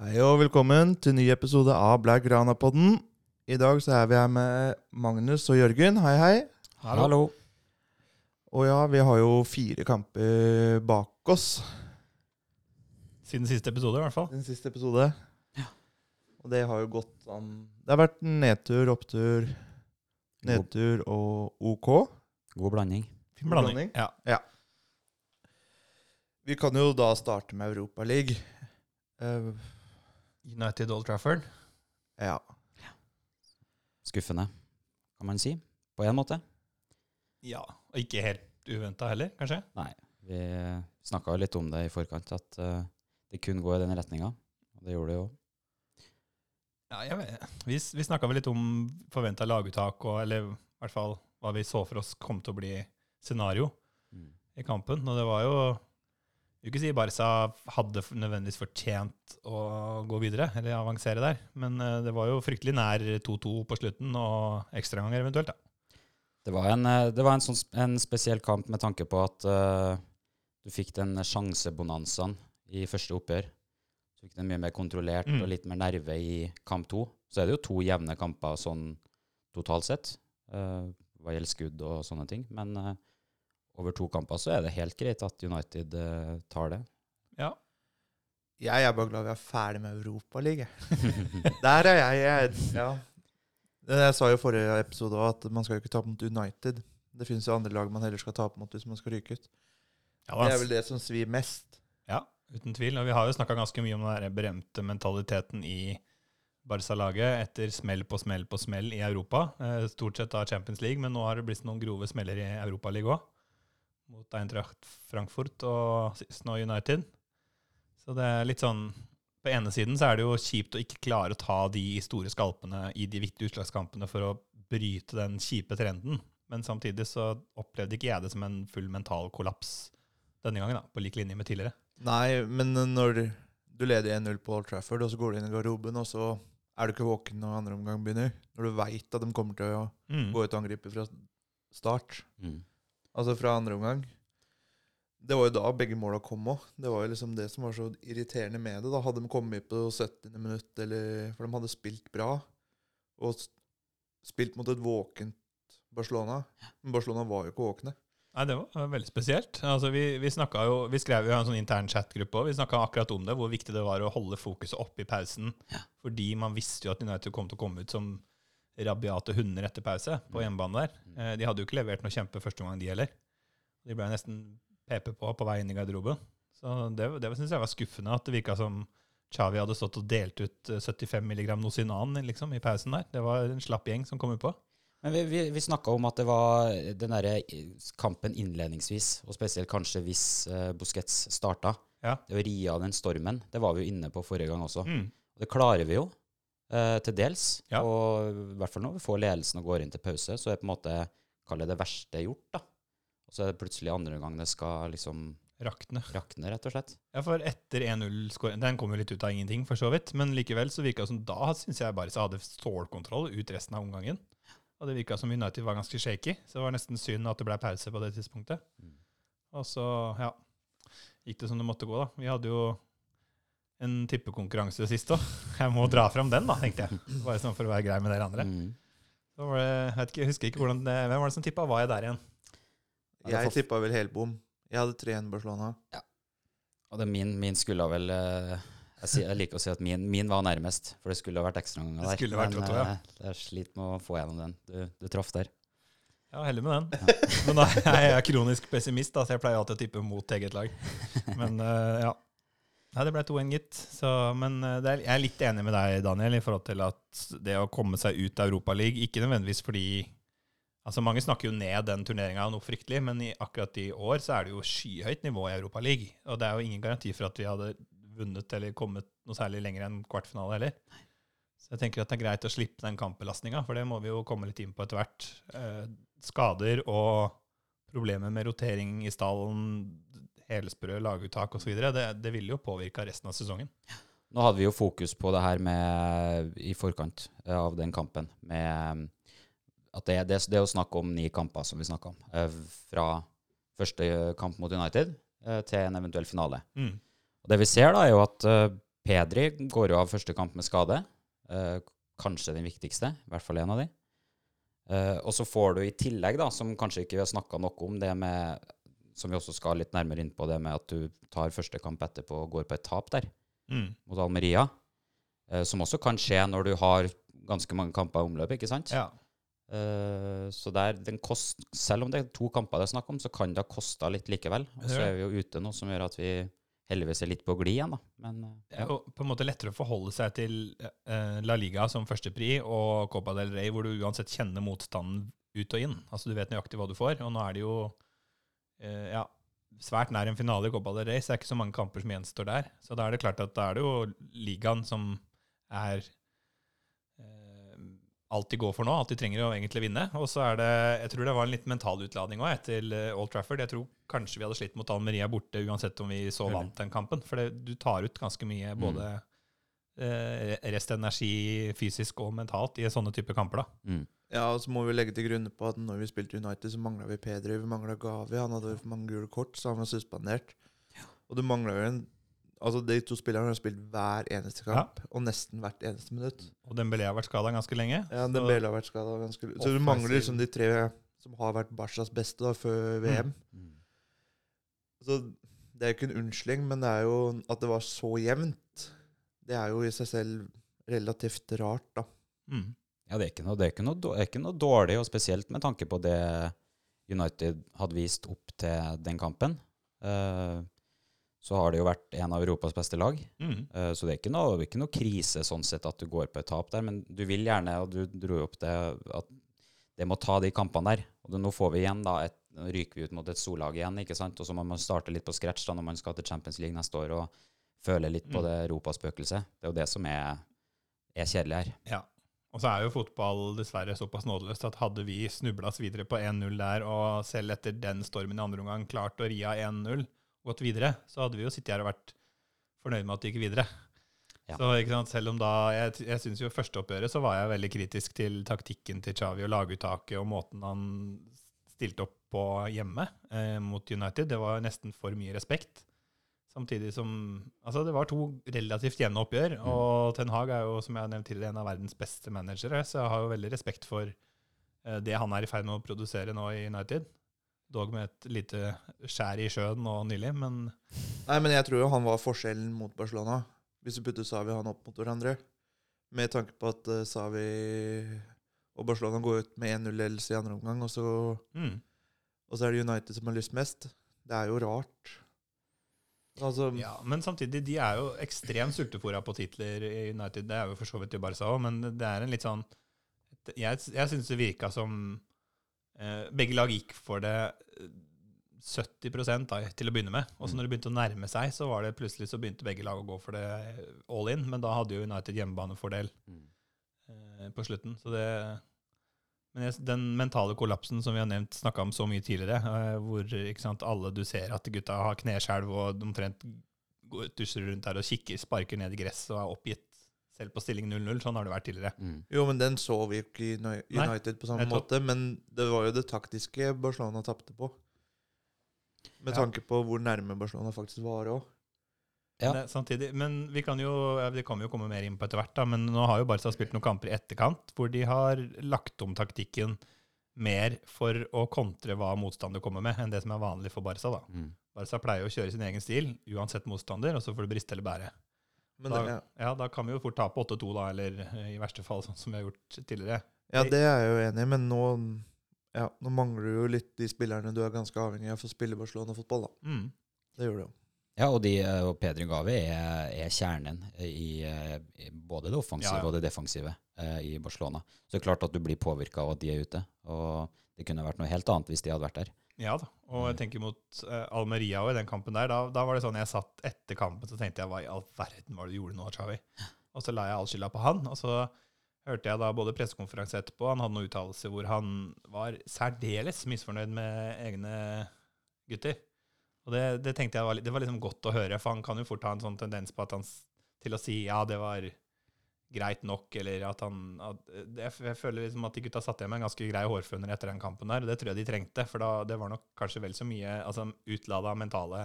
Hei og velkommen til ny episode av Black Rana-podden. I dag så er vi her med Magnus og Jørgen. Hei, hei. Hallo. Og ja, vi har jo fire kamper bak oss. Siden siste episode, i hvert fall. Den siste episode. Ja. Og det har jo gått an Det har vært nedtur, opptur, nedtur og OK. God blanding. Fin blanding. blanding. Ja. Vi kan jo da starte med Europaligaen. Uh, United Old Trafford. ja. Skuffende, kan man si. På en måte. Ja. Og ikke helt uventa heller, kanskje? Nei. Vi snakka jo litt om det i forkant, at eh, det kun går i den retninga. Og det gjorde det jo. Ja, jeg vet. Vi, vi snakka vel litt om forventa laguttak, og, eller i hvert fall hva vi så for oss kom til å bli scenario Mm. i kampen. Og det var jo vil ikke si Barca hadde nødvendigvis fortjent å gå videre, eller avansere der, men eh, det var jo fryktelig nær 2-2 på slutten, og ekstraganger eventuelt, da. Det var en, eh, det var en, sånn, en spesiell kamp med tanke på at uh, du fikk den sjansebonanzaen i første oppgjør. Du fikk den mye mer kontrollert Mm. og litt mer nerve i kamp to. Så er det jo to jevne kamper sånn totalt sett, uh, hva gjelder skudd og sånne ting. Men eh, over to kamper så er det helt greit at United uh, tar det. Ja. Jeg er bare glad vi er ferdig med Europaligaen. Der er jeg. jeg ja. Jeg sa jo i forrige episode at man skal jo ikke tape mot United. Det finnes jo andre lag man heller skal tape mot hvis man skal ryke ut. Ja, Det er vel det som svir mest. Ja, uten tvil. Og vi har jo snakka ganske mye om den der berømte mentaliteten i Barca-laget etter smell på smell på smell i Europa. Eh, stort sett av Champions League, men nå har det blitt noen grove smeller i Europaligaen òg. Mot Eintracht Frankfurt og sist nå United. Så det er litt sånn På ene siden så er det jo kjipt å ikke klare å ta de store skalpene i de viktige utslagskampene for å bryte den kjipe trenden. Men samtidig så opplevde ikke jeg det som en full mental kollaps denne gangen, da, på lik linje med tidligere. Nei, men når du leder 1-0 på Old Trafford, og så går du inn i garderoben, og så er du ikke våken når andre omgang begynner. Når du veit at de kommer til å Mm. gå ut og angripe fra start. Mm. Altså fra andre omgang. Det var jo da begge måla kom òg. Det var jo liksom det som var så irriterende med det. Da hadde de kommet på 70. minutt, eller For de hadde spilt bra. Og spilt mot et våkent Barcelona. Men Barcelona var jo ikke våkne. Nei, det var veldig spesielt. Altså, vi, vi, jo, vi skrev jo en sånn intern chatgruppe òg. Vi snakka akkurat om det, hvor viktig det var å holde fokuset oppe i pausen. Ja. Fordi man visste jo at United kom til å komme ut som rabiate hunder etter pause på Mm. hjemmebane der. Eh, De hadde jo ikke levert noe kjempe første gang, de heller. De ble nesten PP på på vei inn i garderoben. Så det, det syns jeg var skuffende, at det virka som Chavi hadde stått og delt ut eh, 75 milligram Nosinan liksom, i pausen der. Det var en slapp gjeng som kom utpå. Men vi, vi, vi snakka om at det var den derre kampen innledningsvis, og spesielt kanskje hvis uh, Busquets starta. Ja. Det å ri av den stormen, det var vi jo inne på forrige gang også. Mm. Og det klarer vi jo, eh, til dels. Ja. Og i hvert fall når vi får ledelsen og går inn til pause, så er på en måte Kall det det verste gjort, da. Og så er det plutselig andre gang det skal liksom Rakne. rakne, rett og slett. Ja, for etter 1-0-skåringen Den kom jo litt ut av ingenting, for så vidt. Men likevel så virka det som da syns jeg Barca hadde stålkontroll ut resten av omgangen. Og det virka som United var ganske shaky, så det var nesten synd at det ble pause på det tidspunktet. Mm. Og så, ja, gikk det som det måtte gå, da. Vi hadde jo en tippekonkurranse sist òg. Jeg må dra fram den, da, tenkte jeg. Bare sånn for å være grei med dere andre. Mm. Så var det, jeg, ikke, jeg husker ikke hvordan det, Hvem var det som tippa? Var jeg der igjen? Ja, Jeg får- tippa vel helbom. Jeg hadde 3-1 Barcelona. Og det min, min skulle vel eh, jeg, jeg liker å si at min, min var nærmest, for det skulle ha vært ekstraomganger Det der. skulle vært Men to-to, ja. det jeg sliter med å få gjennom den. Du, du traff der. Ja, heldig med den. Men da er kronisk pessimist, da, så jeg pleier alltid å tippe mot eget lag. Men eh, ja. Nei, det ble 2-1, gitt. Så, men eh, det er, jeg er litt enig med deg, Daniel, i forhold til at det å komme seg ut av Europaligaen Ikke nødvendigvis fordi Altså, Mange snakker jo ned den turneringa noe fryktelig, men i, akkurat i år så er det jo skyhøyt nivå i Europaligaen. Og det er jo ingen garanti for at vi hadde vunnet eller kommet noe særlig lenger enn kvartfinale heller. Så jeg tenker at det er greit å slippe den kampbelastninga, for det må vi jo komme litt inn på etter hvert. Eh, skader og problemer med rotering i stallen, helsprø laguttak osv., det, det vil jo påvirke resten av sesongen. Nå hadde vi jo fokus på det her med, i forkant eh, av den kampen, med at det, det, det er å snakke om ni kamper, som vi snakka om, eh, fra første kamp mot United eh, til en eventuell finale. Mm. Og det vi ser, da, er jo at Pedri går jo av første kamp med skade. Kanskje den viktigste, i hvert fall en av de. Og så får du i tillegg, da, som kanskje ikke vi har snakka noe om, det med som vi også skal litt nærmere inn på, det med at du tar første kamp etterpå og går på et tap der, Mm. mot Almeria. Eh, som også kan skje når du har ganske mange kamper i omløpet, ikke sant? Ja. Eh, så der, den kost, selv om det er to kamper det er snakk om, så kan det ha kosta litt likevel. Og så er vi jo ute nå, som gjør at vi heldigvis er litt på glid igjen, da. Men eh, ja. jo på en måte lettere å forholde seg til eh, La Liga som førstepri og Copa del Rey, hvor du uansett kjenner motstanden ut og inn. Altså Du vet nøyaktig hva du får. Og nå er det jo eh, ja, svært nær en finale i Copa del Rey, så det er ikke så mange kamper som gjenstår der. Så da er det klart at da er det jo ligaen som er eh, alt de går for nå, alt de trenger å egentlig vinne. Og så er det Jeg tror det var en litt mental utladning òg etter Old Trafford. Jeg tror kanskje vi hadde slitt mot Almeria borte uansett om vi så vant den kampen. For det, du tar ut ganske mye både eh, restenergi fysisk og mentalt i sånne typer kamper, da. Mm. Ja, og så må vi legge til grunn på at når vi spilte United, så mangla vi Pedri, vi mangla Gavi. Han hadde for mange gule kort, så han var suspendert. Og du mangla jo en Altså, de to spillerne har spilt hver eneste kamp, og nesten hvert eneste minutt. Og Dembélé har vært skada ganske lenge. Ja, så- Dembele har vært skada ganske lenge. Så du mangler liksom de tre som har vært Barcas beste da, før VM. Mm. Så det er ikke en unnskyldning, men det er jo at det var så jevnt. Det er jo i seg selv relativt rart, da. Mm. Ja, det er, ikke noe, det, er ikke noe, det er ikke noe dårlig, og spesielt med tanke på det United hadde vist opp til den kampen. Eh, så har det jo vært en av Europas beste lag. Mm. Eh, så det er ikke noe, ikke noe krise sånn sett at du går på et tap der, men du vil gjerne, og du dro jo opp det, at det må ta de kampene der. Og det, nå får vi igjen da, et, ryker vi ut mot et storlag igjen, ikke sant? Og så må man starte litt på scratch da når man skal til Champions League neste år og føle litt på Mm. det europaspøkelset. Det er jo det som er, er kjedelig her. Ja. Og så er jo fotball dessverre såpass nådeløst at hadde vi snubla oss videre på 1-0 der, og selv etter den stormen i andre omgang klart å ri av 1-0 og gått videre, så hadde vi jo sittet her og vært fornøyd med at det gikk videre. Ja. Så selv om da Jeg, jeg syns jo første oppgjøret så var jeg veldig kritisk til taktikken til Xavi og laguttaket og måten han stilte opp på hjemme eh, mot United. Det var nesten for mye respekt. Samtidig som Altså, det var to relativt jevne oppgjør, Mm. og Ten Hag er jo, som jeg har nevnt tidligere, en av verdens beste managere, så jeg har jo veldig respekt for eh, det han er i ferd med å produsere nå i United. Dog med et lite skjær i sjøen nå nylig, men Nei, men jeg tror jo han var forskjellen mot Barcelona, hvis du putter Savi og han opp mot hverandre. Med tanke på at uh, Savi og Barcelona går ut med 1-0-ledelse i andre omgang, og så, mm, og så er det United som har lyst mest. Det er jo rart. Altså, ja, Men samtidig, de er jo ekstremt sultefòra på titler i United. Det er jo for så vidt i Barca òg, men det er en litt sånn Jeg, jeg syns det virka som eh, begge lag gikk for det eh, 70 da, til å begynne med. Og så Mm. når det begynte å nærme seg, så var det plutselig så begynte begge lag å gå for det all in. Men da hadde jo United hjemmebanefordel Mm. eh, på slutten. Så det Men den mentale kollapsen som vi har nevnt, snakka om så mye tidligere, eh, hvor ikke sant, alle du ser at gutta har kneskjelv og omtrent tusser rundt der og kikker, sparker ned i gress og er oppgitt selv på stilling 0-0. Sånn har det vært tidligere. Mm. Jo, men den så vi jo ikke i United Nei, på samme måte. Men det var jo det taktiske Barcelona tapte på. Med Ja. tanke på hvor nærme Barcelona faktisk var òg. Ja. Det, samtidig, men vi kan jo, det kommer jo komme mer inn på etter hvert, da, men nå har jo Barca spilt noen kamper i etterkant hvor de har lagt om taktikken mer for å kontre hva motstander kommer med, enn det som er vanlig for Barca. da. Mm. Barca pleier å kjøre sin egen stil, uansett motstander, og så får det briste eller bære. Men Da, det, ja. ja, da kan vi jo fort tape 8-2, da, eller eh, i verste fall sånn som vi har gjort tidligere. ja, det er jeg jo enig i, men nå, ja, nå mangler du jo litt de spillerne du er ganske avhengig av for å spille Barcelona-fotball. da. Mm. Det gjør du jo. Ja, og, de, eh, og Pedri Gavi er, er kjernen i, eh, i både det offensive Ja, ja. og det defensive eh, i Barcelona. Så det er klart at du blir påvirka av at de er ute. Og det kunne vært noe helt annet hvis de hadde vært der. Ja da, og jeg tenker mot eh, Almeria og i den kampen der, da, da var det sånn jeg satt etter kampen, så tenkte jeg hva i all verden var det du gjorde nå, Chavi? Og så la jeg all skylda på han, og så hørte jeg da både pressekonferanse etterpå, han hadde noen uttalelser hvor han var særdeles misfornøyd med egne gutter. Og det, det tenkte jeg var, det var liksom godt å høre, for han kan jo fort ha en sånn tendens på at han, til å si ja, det var greit nok, eller at han at, jeg, Jeg føler liksom at de gutta satt igjen med en ganske grei hårføner etter den kampen der, og det tror jeg de trengte, for da, det var nok kanskje vel så mye altså, utlada mentale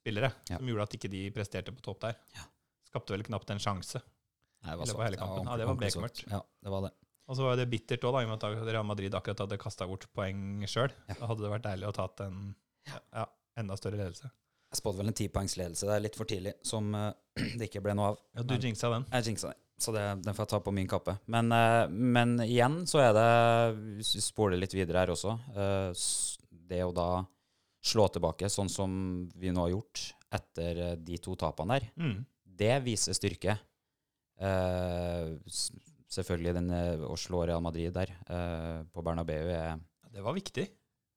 spillere Ja. som gjorde at ikke de presterte på topp der. Ja. Skapte vel knapt en sjanse. Nei, det var, hele kampen. Ja, det var bekmørkt. Ja, det var det. Og så var det bittert òg, i og med at Real Madrid akkurat hadde kasta bort poeng sjøl. Ja. Da hadde det vært deilig å ta en ja, enda større ledelse. Jeg spådde vel en tipoengsledelse. Det er litt for tidlig, som uh, det ikke ble noe av. Ja, Du jinxa den. Jeg jinxa den. så det, den får jeg ta på min kappe. Men, uh, men igjen så er det Hvis vi spoler litt videre her også uh, Det å da slå tilbake sånn som vi nå har gjort etter de to tapene der, Mm. det viser styrke. Selvfølgelig den, å slå Real Madrid der på Bernabeu er Det var viktig.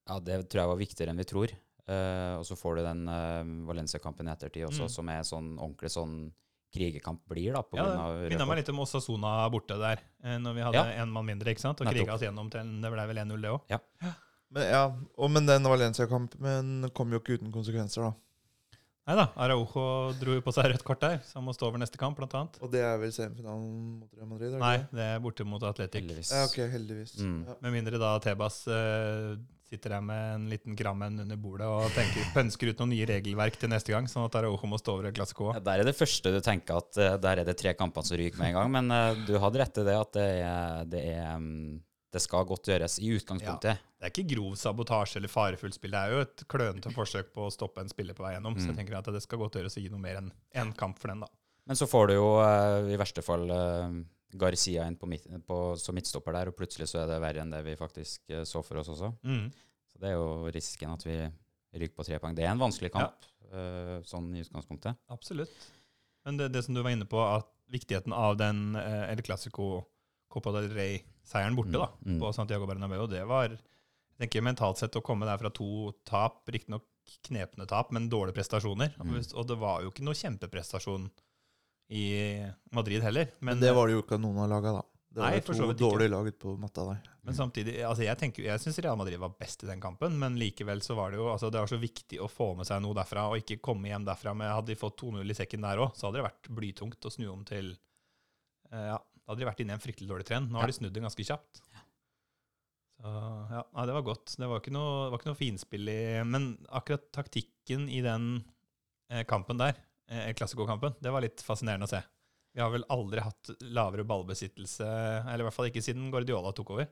ja, det tror jeg var viktigere enn vi tror. Eh, og så får du den uh, Valencia-kampen i ettertid også, Mm. som er sånn ordentlig sånn krigerkamp blir, da, på Ja, grunn av det minna meg litt om Osasona borte der, eh, når vi hadde Ja. en mann mindre, ikke sant? Og kriga oss gjennom til Det ble vel 1-0, det òg. Men, ja, og, men den Valencia-kampen kom jo ikke uten konsekvenser, da. Nei da, Araujo dro jo på seg rødt kort der, så han må stå over neste kamp, blant annet. Og det er vel semifinalen mot Real Madrid? Eller? Nei, det? det er borte mot Atletic. Heldigvis. Ja, ok, heldigvis. Mm. Ja. Med mindre da Tebas eh, sitter der med en liten grammen under bordet og tenker, pønsker ut noen nye regelverk til neste gang, sånn at Araujo må stå over et glass Ja, der er det første du tenker at eh, der er det tre kamper som ryker med en gang. Men eh, du hadde rett i det at det, er, det, er, mm, det skal godt gjøres i utgangspunktet. Det er ikke grov sabotasje eller farefullt spill, det er jo et klønete forsøk på å stoppe en spiller på vei gjennom, så jeg Mm. tenker at det skal godt gjøres å gi noe mer enn en kamp for den, da. Men så får du jo eh, i verste fall Garcia inn på midt, på, som midtstopper der, og plutselig så er det verre enn det vi faktisk eh, så for oss også. Mm. Så det er jo risken at vi ryker på tre poeng. Det er en vanskelig kamp, ja. sånn i utgangspunktet. Absolutt. Men det, det som du var inne på, at viktigheten av den eh, El Clásico Copa del Rey-seieren borte Mm, da, mm. på Santiago Bernabeu, det var jeg tenker mentalt sett å komme der fra to tap, riktignok knepne tap, men dårlige prestasjoner. Mm. Og det var jo ikke noe kjempeprestasjon i Madrid heller. Men, Men det var det jo ikke noen av laga, da. Det var Nei, så to ikke. dårlige lag på matta der. Men samtidig, altså jeg, tenker, jeg syns Real Madrid var best i den kampen, men likevel så var det jo altså det var så viktig å få med seg noe derfra, og ikke komme hjem derfra med Hadde de fått 2-0 i sekken der òg, så hadde det vært blytungt å snu om til eh, Ja, da hadde de vært inne i en fryktelig dårlig trend. Nå har de snudd det ganske kjapt. Så ja, nei, det var godt. Det var ikke noe, var ikke noe finspill i Men akkurat taktikken i den eh, kampen der, eh, Classico-kampen, det var litt fascinerende å se. Vi har vel aldri hatt lavere ballbesittelse, eller i hvert fall ikke siden Guardiola tok over.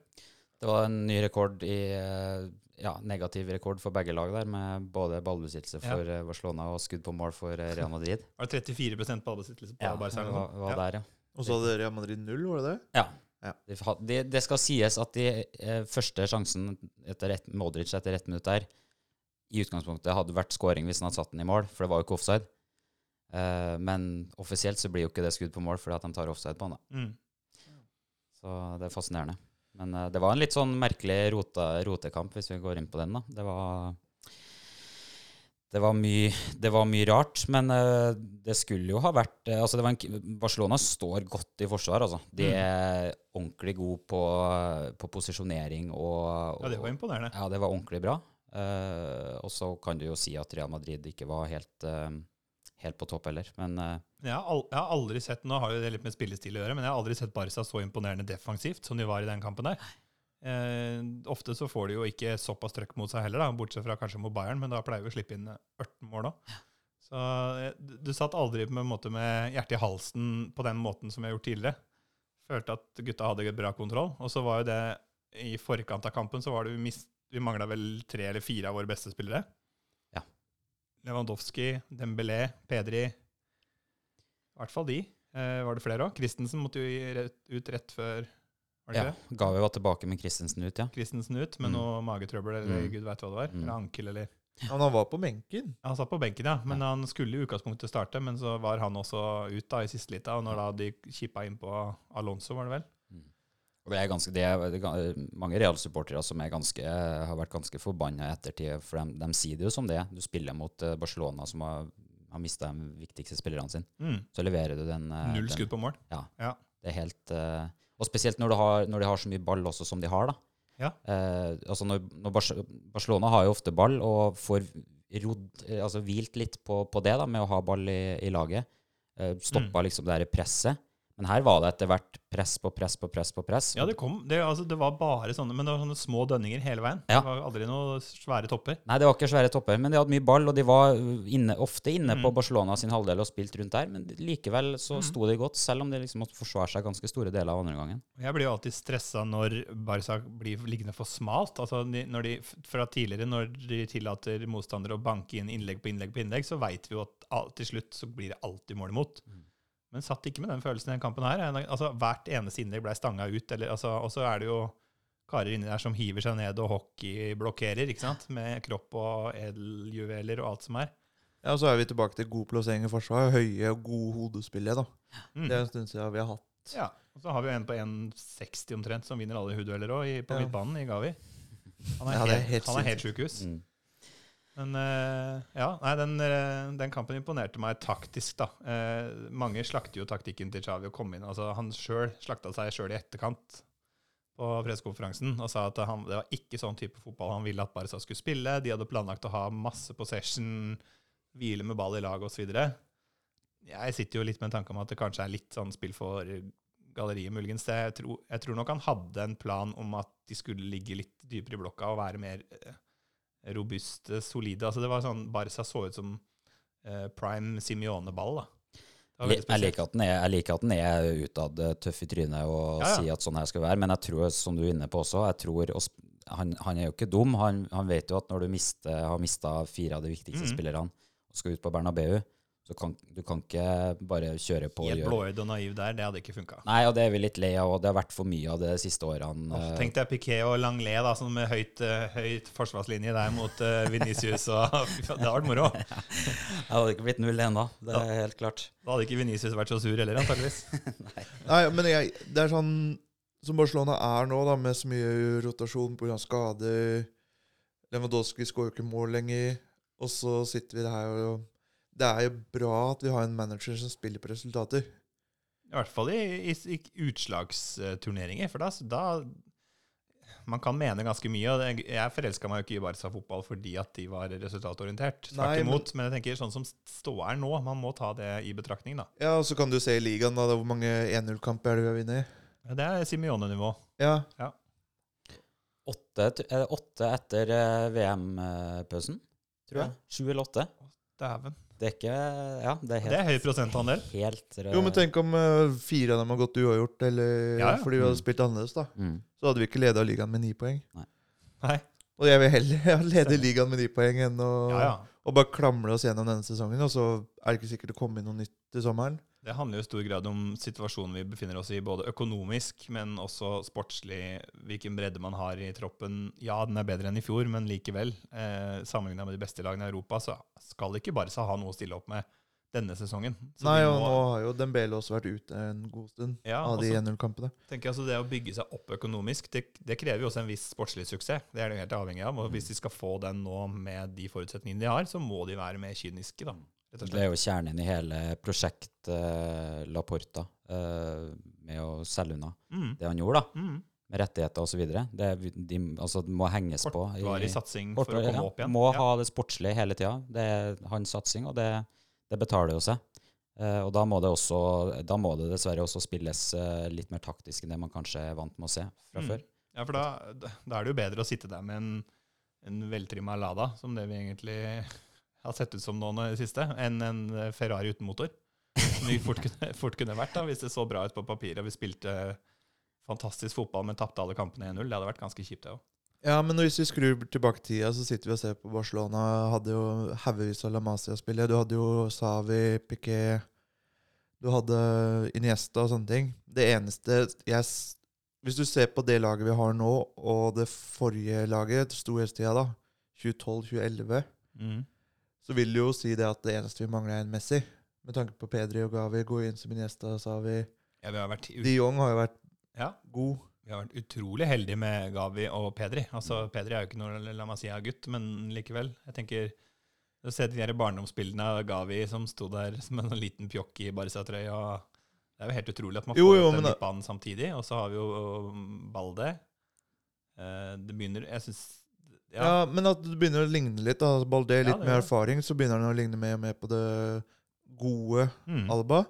Det var en ny rekord i eh, ja, negativ rekord for begge lag der, med både ballbesittelse for ja. Barcelona og skudd på mål for eh, Real Madrid. Var det 34% ballbesittelse på Ja, Barcelona? var, var ja. der, ja. Og så hadde Real Madrid null, var det det? Ja. Ja. Det, de, de skal sies at de eh, første sjansen etter et, Modric etter ett minutt der, i utgangspunktet hadde vært scoring hvis han hadde satt den i mål, for det var jo ikke offside. Eh, men offisielt så blir jo ikke det skudd på mål fordi at de tar offside på han. da. Mm. Så det er fascinerende. Men uh, det var en litt sånn merkelig rota, rotekamp, hvis vi går inn på den. da. Det var, det var, mye, det var mye rart, men uh, det skulle jo ha vært altså det var en, Barcelona står godt i forsvar. altså. De Mm. er ordentlig gode på, på posisjonering og, Ja, det var imponerende. ja, det var ordentlig bra. Og så kan du jo si at Real Madrid ikke var helt, helt på topp heller. Men eh, Jeg har, jeg har aldri sett nå har jo det litt med spillestil å gjøre, men jeg har aldri sett Barca så imponerende defensivt som de var i den kampen der. Eh, ofte så får de jo ikke såpass trøkk mot seg heller, da, bortsett fra kanskje mot Bayern, men da pleier vi å slippe inn 18 mål òg. Så eh, du, satt aldri med, en måte, med hjertet i halsen på den måten som jeg har gjort tidligere. Følte at gutta hadde bra kontroll. Og så var jo det i forkant av kampen så var det vi, mist, vi mangla vel tre eller fire av våre beste spillere. Ja. Lewandowski, Dembélé, Pedri. I hvert fall de. Eh, var det flere òg? Christensen måtte jo gi rett, ut rett før Var det ja, det? Gavi var tilbake med Christensen ut, ja. Christensen ut med Mm. noe magetrøbbel eller Mm. gud veit hva det var. Mm. Eller ankel eller Men han var på benken. Han satt på benken, ja. Men han skulle i utgangspunktet starte, men så var han også ut da i siste lita. Og når da de kippa inn på Alonso, var det vel? Og det er ganske, det er, mange Real-supportere som er ganske, har vært ganske forbanna i ettertid, for de, de sier det jo som det. er. Du spiller mot eh, Barcelona, som har, har mista de viktigste spillerne sine. Mm. Så leverer du den eh, Null skudd på mål. Ja. Det er helt eh, Og spesielt når, du har, når de har så mye ball også som de har, da. Ja. Eh, altså når, når Barcelona har jo ofte ball, og får rodd, altså hvilt litt på, på det da, med å ha ball i, i laget. Eh, Stoppa Mm. liksom det her presset. Men her var det etter hvert press på press på press på press. Ja, det kom. Det, altså, det var bare sånne, men det var sånne små dønninger hele veien. Ja. Det var aldri noen svære topper. Nei, det var ikke svære topper, men de hadde mye ball, og de var inne, ofte inne Mm. på Barcelona sin halvdel og spilt rundt der. Men likevel så Mm. sto de godt, selv om de liksom måtte forsvare seg ganske store deler av andre gangen. Jeg blir jo alltid stressa når Barca blir liggende for smalt. Altså, når de, fra tidligere, når de tillater motstandere å banke inn innlegg på innlegg på innlegg, så veit vi jo at til slutt så blir det alltid mål imot. Mm. Men satt ikke med den følelsen i den kampen her. Altså, hvert eneste innlegg ble stanga ut. Eller, altså, og så er det jo karer inni der som hiver seg ned og hockeyblokkerer, ikke sant? Med kropp og edeljuveler og alt som er. Ja, og Så er vi tilbake til god plassering i forsvar. Høye og gode hodespillere. da. Mm. Det er en stund siden vi har hatt. Ja, og så har vi jo en på 1,60 omtrent som vinner alle hodedueller òg, på Ja. midtbanen i Gavi. Han er Ja, helt, helt han er helt sjukehus. Mm. Men eh, ja, nei, den, eh, den kampen imponerte meg taktisk, da. Eh, mange slakter jo taktikken til Xavi å komme inn. Altså, han sjøl slakta seg sjøl i etterkant på pressekonferansen og sa at han, det var ikke sånn type fotball han ville at Barca skulle spille. De hadde planlagt å ha masse possession, hvile med ball i lag osv. Jeg sitter jo litt med en tanke om at det kanskje er litt sånn spill for galleriet, muligens. Jeg tror, jeg tror nok han hadde en plan om at de skulle ligge litt dypere i blokka og være mer robuste, solide. Altså det var sånn Barca så ut som eh, prime Simione-ball, da. Jeg, liker at den er, jeg liker at den er utad eh, tøff i trynet og Ja, ja. sier at sånn her skal være, men jeg tror, som du er inne på også, jeg tror han, han er jo ikke dum. Han, han vet jo at når du mister, har mista fire av de viktigste mm. spillerne og skal ut på Bernabeu, så kan du kan ikke bare kjøre på Helt blåøyd og naiv der, det hadde ikke funka. Nei, og det er vi litt lei av, og det har vært for mye av det de siste årene. eh, Tenk deg Piquet og Langlet da, sånn med høyt, eh, høyt forsvarslinje der mot uh, Venicius. Og, Fy det hadde vært moro. Det hadde ikke blitt null ennå, det er helt klart. Da hadde ikke Venicius vært så sur heller, antakeligvis. Nei, men jeg, det er sånn som Barcelona er nå, da, med så mye rotasjon pga. skader. Lewandowski skårer ikke mål lenger. Og så sitter vi her og Det er jo bra at vi har en manager som spiller på resultater. I hvert fall i, i, i utslagsturneringer, for da, da Man kan mene ganske mye. og det, Jeg forelska meg jo ikke i Barca-fotball fordi at de var resultatorientert. Tvert imot. men- Men, jeg tenker sånn som ståa er nå, man må ta det i betraktning, da. Ja, og så kan du se i ligaen, da. Hvor mange 1-0-kamper er det vi har vunnet? Ja, Det er Simione-nivå. Ja. Åtte, er det åtte etter eh, VM-pausen, tror Ja. jeg. Sju eller åtte. Dæven. Det er ikke Ja, det er helt Det er høy prosentandel. Helt eh, Jo, men tenk om uh, fire av dem har gått uavgjort, eller Ja, ja. fordi vi hadde Mm. spilt annerledes, da. mm. Så hadde vi ikke leda ligaen med ni poeng. Nei. Og jeg vil heller lede ligaen med ni poeng enn å Ja, ja. og bare klamre oss gjennom denne sesongen, og så er det ikke sikkert det kommer inn noe nytt til sommeren. Det handler jo i stor grad om situasjonen vi befinner oss i, både økonomisk, men også sportslig. Hvilken bredde man har i troppen. Ja, den er bedre enn i fjor, men likevel, eh, sammenligna med de beste lagene i Europa, så skal ikke Barca ha noe å stille opp med denne sesongen. Så Nei, og nå har jo Dembele også vært ute en god stund Ja, av de 1-0-kampene. tenker jeg altså Det å bygge seg opp økonomisk, det, det krever jo også en viss sportslig suksess. Det er de helt avhengig av. Og hvis de skal få den nå med de forutsetningene de har, så må de være mer kyniske, da. Det er jo kjernen i hele prosjekt eh, Laporta, eh, med å selge unna Mm. det han gjorde, da. Mm. Med rettigheter osv. Det, de, altså, det må henges på. Kortvarig satsing for å komme ja. opp igjen. Må Ja. ha det sportslige hele tida. Det er hans satsing, og det, det betaler jo seg. Eh, og da må det også, da må det dessverre også spilles eh, litt mer taktisk enn det man kanskje er vant med å se fra Mm. før. Ja, for da da er det jo bedre å sitte der med en, en veltrimma Lada, som det vi egentlig har sett ut som nå i det siste, enn en eh, Ferrari uten motor. Som vi fort kunne, fort kunne vært, da, hvis det så bra ut på papiret og vi spilte fantastisk fotball, men tapte alle kampene 1-0. Det hadde vært ganske kjipt, det òg. Ja, men hvis vi skrur tilbake tida, så sitter vi og ser på Barcelona. Hadde jo haugevis av La Masia-spillere. Du hadde jo Savi, Piquet Du hadde Iniesta og sånne ting. Det eneste jeg Hvis du ser på det laget vi har nå, og det forrige laget, storhetstida, da, 2012-2011, Mm. Så vil du jo si det at det eneste vi mangler, er en Messi. Med tanke på Pedri og Gavi, gå inn som Iniesta, Savi Ja, vi har vært De Jong har jo vært ja, god. vi har vært utrolig heldige med Gavi og Pedri. Altså, Pedri er jo ikke noe La meg si, er gutt, men likevel. Jeg tenker Du ser de der barndomsbildene av Gavi som sto der som en sånn liten pjokk i Barca-trøya. Det er jo helt utrolig at man Jo, får jo, den midtbanen samtidig. Og så har vi jo Balde. Eh, det begynner Jeg syns Ja. ja, men at det begynner å ligne litt. da. Balde, Ja, litt det mer erfaring, så begynner han å ligne mer mer på det gode mm. Alba.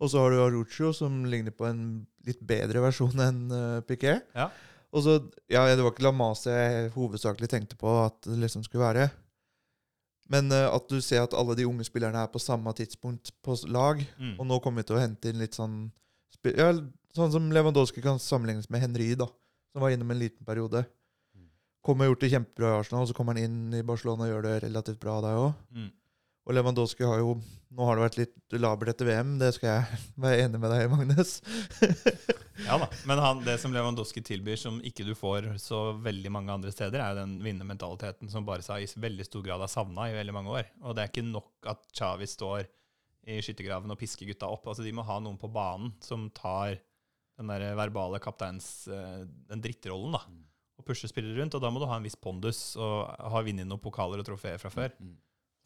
Og så har du Arucho, som ligner på en litt bedre versjon enn uh, Piquet. Ja. Og så, ja, Det var ikke La Masia jeg hovedsakelig tenkte på at det liksom skulle være. Men uh, at du ser at alle de unge spillerne er på samme tidspunkt på lag. Mm. Og nå kommer vi til å hente inn litt sånn ja, Sånn som Lewandowski kan sammenlignes med Henry, da. Som var innom en liten periode. Mm. Kommer og gjort det kjempebra i Arsenal, og så kommer han inn i Barcelona og gjør det relativt bra der òg. Mm. Og Lewandowski har jo Nå har det vært litt labert etter VM, det skal jeg være enig med deg i, Magnus. Ja da, Men han, det som Lewandowski tilbyr, som ikke du får så veldig mange andre steder, er jo den vinnermentaliteten som Barca i veldig stor grad har savna i veldig mange år. Og det er ikke nok at Xavi står i skyttergraven og pisker gutta opp. Altså De må ha noen på banen som tar den der verbale kapteins eh, Den drittrollen, da. Mm. Og spillere rundt. Og da må du ha en viss pondus og ha vunnet noen pokaler og trofeer fra før. Mm.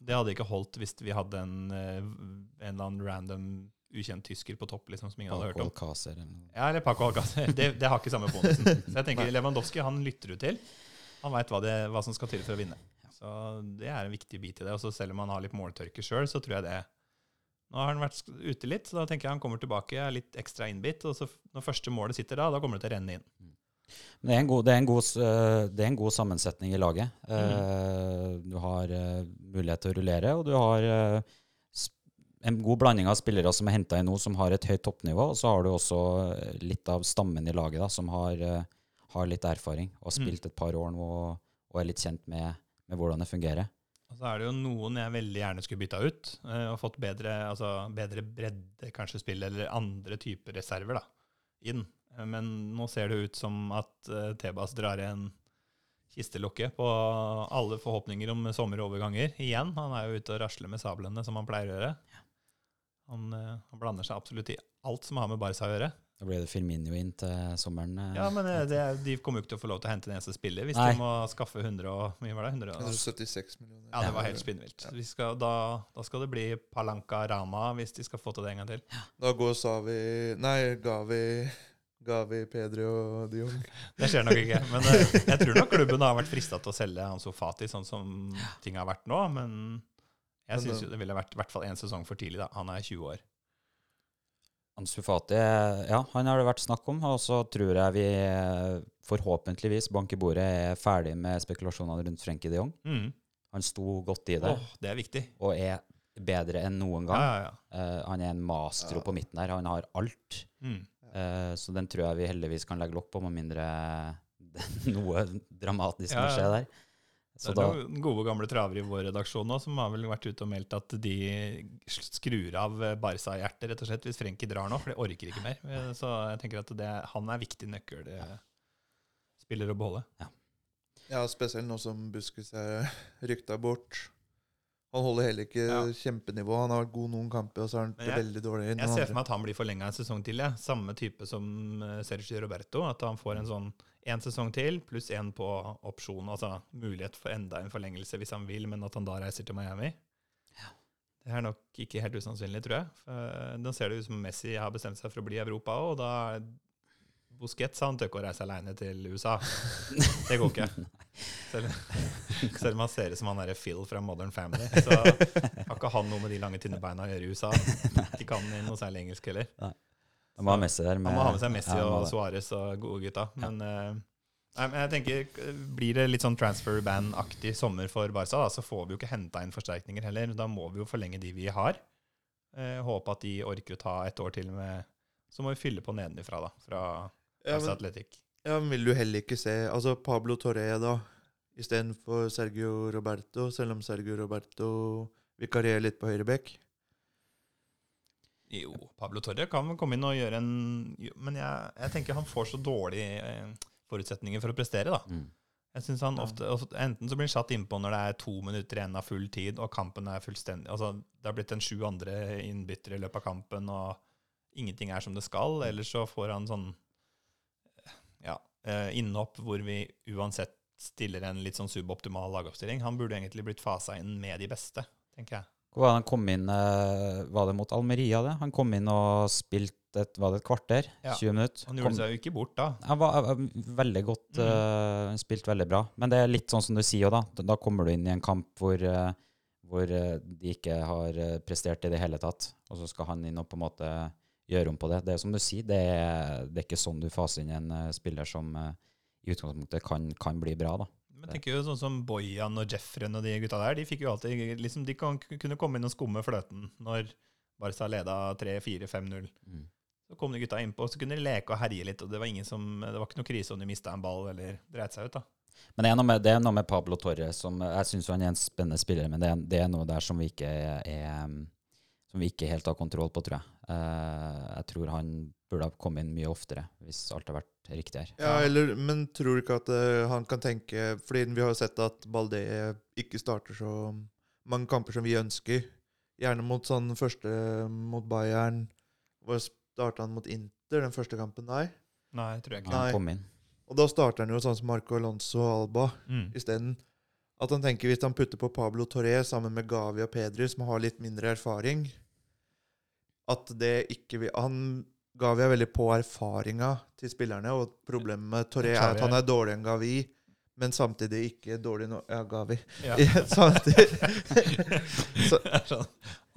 Det hadde ikke holdt hvis vi hadde en, eh, en eller annen random ukjent tysker på topp liksom, som ingen hadde hørt om. Paco eller. Ja, eller Paco Alcácer. Det, det har ikke samme bonusen. Så jeg tenker Lewandowski han lytter du til. Han veit hva, hva som skal til for å vinne. Så det er en viktig bit i det. Og så selv om han har litt måltørke sjøl, så tror jeg det Nå har han vært ute litt, så da tenker jeg han kommer tilbake, er litt ekstra innbitt. Og så når første målet sitter da, da kommer det til å renne inn. Men det er, en god, det, er en god, eh, det er en god sammensetning i laget. Mm. Eh, Du har eh, mulighet til å rullere, og du har en god blanding av spillere som er henta inn nå, som har et høyt toppnivå. Og så har du også litt av stammen i laget, da, som har, har litt erfaring og har Mm. spilt et par år nå og, og er litt kjent med, med hvordan det fungerer. Og så er det jo noen jeg veldig gjerne skulle bytta ut, og fått bedre, altså, bedre bredde, kanskje spill, eller andre typer reserver da, inn. Eh, Men nå ser det ut som at uh, Tebas drar igjen kistelokket på alle forhåpninger om sommeroverganger igjen. Han er jo ute og rasler med sablene, som han pleier å gjøre. Han, uh, han blander seg absolutt i alt som har med Barca å gjøre. Da blir det Firminio inn til sommeren. Uh, Ja, men eh, det, de kommer jo ikke til å få lov til å hente en eneste spiller hvis Nei. de må skaffe 100 og mye var det? 100 og, 176 millioner. ja, det var helt spinnvilt. Vi skal, da, da skal det bli Palanca Rama hvis de skal få til det en gang til. Da går Savi Nei, Gavi Gavi, Pedri og de Jong. Det skjer nok ikke. Men eh, jeg tror nok klubben har vært frista til å selge Ansu Fati sånn som ting har vært nå. Men jeg syns det- jo det ville vært i hvert fall én sesong for tidlig. da. Han er 20 år. Ansu Fati, ja, han har det vært snakk om. Og så tror jeg vi eh, forhåpentligvis bank i bordet er ferdig med spekulasjonene rundt Frenkie de Jong. Mm. Han sto godt i det Åh, det er viktig. og er bedre enn noen gang. ja, ja. Eh, han er en mastro Ja. på midten her. Han har alt. Mm. Eh, så den tror jeg vi heldigvis kan legge lokk på, med mindre noe dramatisk Ja, må skje der. Så det da, er noen gode gamle travere i vår redaksjon nå som har vel vært ute og meldt at de skrur av Barca-hjertet rett og slett hvis Frenkie drar nå, for de orker ikke mer. Så jeg tenker at det, han er viktig nøkkel eh, spiller å beholde. Ja, spesielt nå som Buskus er rykta bort. Han holder heller ikke Ja. kjempenivå. Han har vært god noen kamper, og så er han jeg- veldig dårlig Jeg ser for meg at han blir forlenga en sesong til. Ja. Samme type som eh, Sergio Roberto. At han får en sånn én sesong til, pluss én på opsjon. Altså mulighet for enda en forlengelse hvis han vil, men at han da reiser til Miami. Det er nok ikke helt usannsynlig, tror jeg. Nå Da ser det ut som Messi har bestemt seg for å bli i Europa, og da Busquets han tør ikke å reise aleine til USA. Det går ikke. Selv, selv om han ser ut som han derre Phil fra Modern Family, så har ikke han noe med de lange, tynne beina å gjøre i USA. De kan noe særlig engelsk heller. han må ha Messi der. Han må ha med seg Messi ja, og. Suárez og gode gutta. Men, eh, nei, men jeg tenker, blir det litt sånn transfer ban-aktig sommer for Barca, da, så får vi jo ikke henta inn forsterkninger heller. Da må vi jo forlenge de vi har. Eh, håpe at de orker å ta et år til med Så må vi fylle på nedenifra, da. Fra Ja, men, Athletic. ja, men vil du heller ikke se Altså Pablo Torre, da, istedenfor Sergio Roberto, selv om Sergio Roberto vikarierer litt på høyre bekk? Jo, Pablo Torre kan komme inn og gjøre en jo, Men jeg, jeg tenker han får så dårlige eh, forutsetninger for å prestere, da. Mm. Jeg synes han ofte, ofte Enten så blir han satt innpå når det er to minutter igjen av full tid, og kampen er fullstendig Altså, det har blitt en sju andre innbyttere i løpet av kampen, og ingenting er som det skal. Eller så får han sånn ja, eh, innhopp hvor vi uansett stiller en litt sånn suboptimal lagoppstilling. Han burde egentlig blitt fasa inn med de beste, tenker jeg. Han kom inn eh, Var det mot Almeria, det? Han kom inn og spilte et, var det et kvarter? Ja. 20 minutter? Han Kom- gjorde seg jo ikke bort da. Han var eh, veldig godt mm. Uh, spilt veldig bra. Men det er litt sånn som du sier, da. Da kommer du inn i en kamp hvor, eh, hvor eh, de ikke har eh, prestert i det hele tatt. Og så skal han inn og på en måte gjøre om på det. Det er som du sier, det er, det er ikke sånn du faser inn en uh, spiller som uh, i utgangspunktet kan, kan bli bra. da. Men tenker jo sånn som Bojan og Jeffren og de gutta der, de fikk jo alltid liksom, De kan, kunne komme inn og skumme fløten når Barca leda 3-4-5-0. Mm. Så kom de gutta innpå, så kunne de leke og herje litt, og det var, ingen som, det var ikke noe krise om de mista en ball eller dreit seg ut. da. Men det er, med, det er noe med Pablo Torre som Jeg syns han er en spennende spiller, men det er, det er noe der som vi ikke er, er som vi ikke helt har kontroll på, tror jeg. Eh, jeg tror han burde ha kommet inn mye oftere, hvis alt har vært riktig her. Ja, eller, Men tror du ikke at uh, han kan tenke Fordi vi har jo sett at Balde ikke starter så mange kamper som vi ønsker. Gjerne mot sånn første mot Bayern. Hvor starta han mot Inter den første kampen? Nei. Nei, tror jeg ikke. Han kom inn. Og da starter han jo sånn som Marco Alonso og Alba Mm. isteden. At han tenker hvis han putter på Pablo Torre sammen med Gavi og Pedri, som har litt mindre erfaring At det ikke vil Han Gavi er veldig på erfaringa til spillerne, og problemet med Torre er at han er dårligere enn Gavi, men samtidig ikke dårlig nok Ja, Gavi. Ja. samtidig, Så- sånn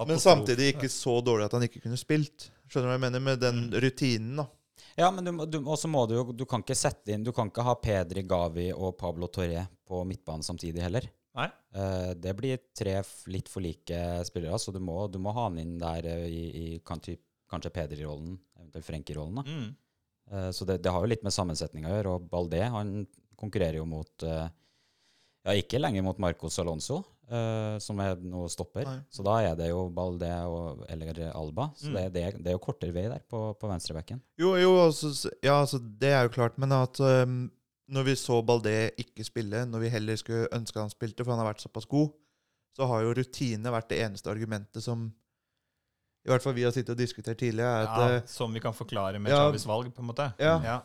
men samtidig ikke så dårlig at han ikke kunne spilt. Skjønner du hva jeg mener? Med den Mm. rutinen, da. Ja, men du, du, også må du jo Du kan ikke sette inn Du kan ikke ha Pedri, Gavi og Pablo Torre på midtbanen samtidig heller. Nei. Eh, det blir tre litt for like spillere, så du må, du må ha han inn der eh, i, i kan kanskje Pedri-rollen, eventuelt Frenkie-rollen. Mm. Eh, så det, det har jo litt med sammensetning å gjøre. Og Balde han konkurrerer jo mot Ja, ikke lenger mot Marcos Alonso, eh, som er nå stopper. Nei. Så da er det jo Balde og, eller Alba. Så Mm. det, det, er- det er jo kortere vei der på, på venstrebekken. Jo, jo, altså, ja, altså, det er jo klart, men at um, når vi så Baldé ikke spille, når vi heller skulle ønske han spilte, for han har vært såpass god, så har jo rutine vært det eneste argumentet som i hvert fall vi har sittet og diskutert tidligere, er at Ja, eh, som vi kan forklare med ja. Chavis valg, på en måte. Ja.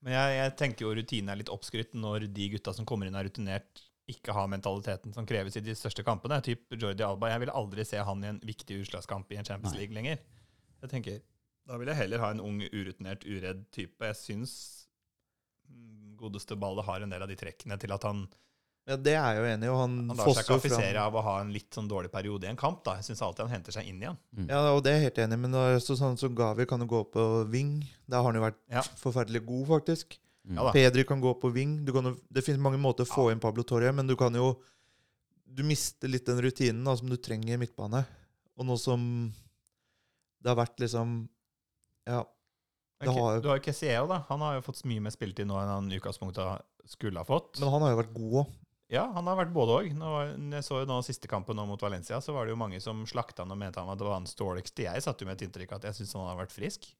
Men jeg, jeg tenker jo rutinen er litt oppskrytt når de gutta som kommer inn er rutinert, ikke har mentaliteten som kreves i de største kampene. Typ Jordi Alba. Jeg vil aldri se han i en viktig utslagskamp i en Champions Nei. League lenger. Jeg tenker, Da vil jeg heller ha en ung, urutinert, uredd type. Jeg syns godeste ballet har en del av de trekkene til at han, ja, det er jeg jo enig i, han, han lar seg fram. av å ha en litt sånn dårlig periode i en kamp. da. Jeg syns alltid han henter seg inn igjen. Ja, og det er jeg helt enig i, men så sånn som Gavi kan jo gå på wing. Der har han jo vært Ja. forferdelig god, faktisk. Mm. Ja da. Pedri kan gå på wing. Du kan, jo- det finnes mange måter å få inn Pablo Torre, men du kan jo Du mister litt den rutinen da, som du trenger i midtbane. Og nå som det har vært liksom Ja. Det Men Ke- har- Du har jo Kessieo, da. Han har jo fått mye mer spilletid nå enn han i utgangspunktet skulle ha fått. Men han har jo vært god òg. Ja, han har vært både òg. Jeg så jo nå siste kampen nå mot Valencia, så var det jo mange som slakta han og mente han var det var hans dårligste. Jeg satt jo med et inntrykk av at jeg syns han har vært frisk.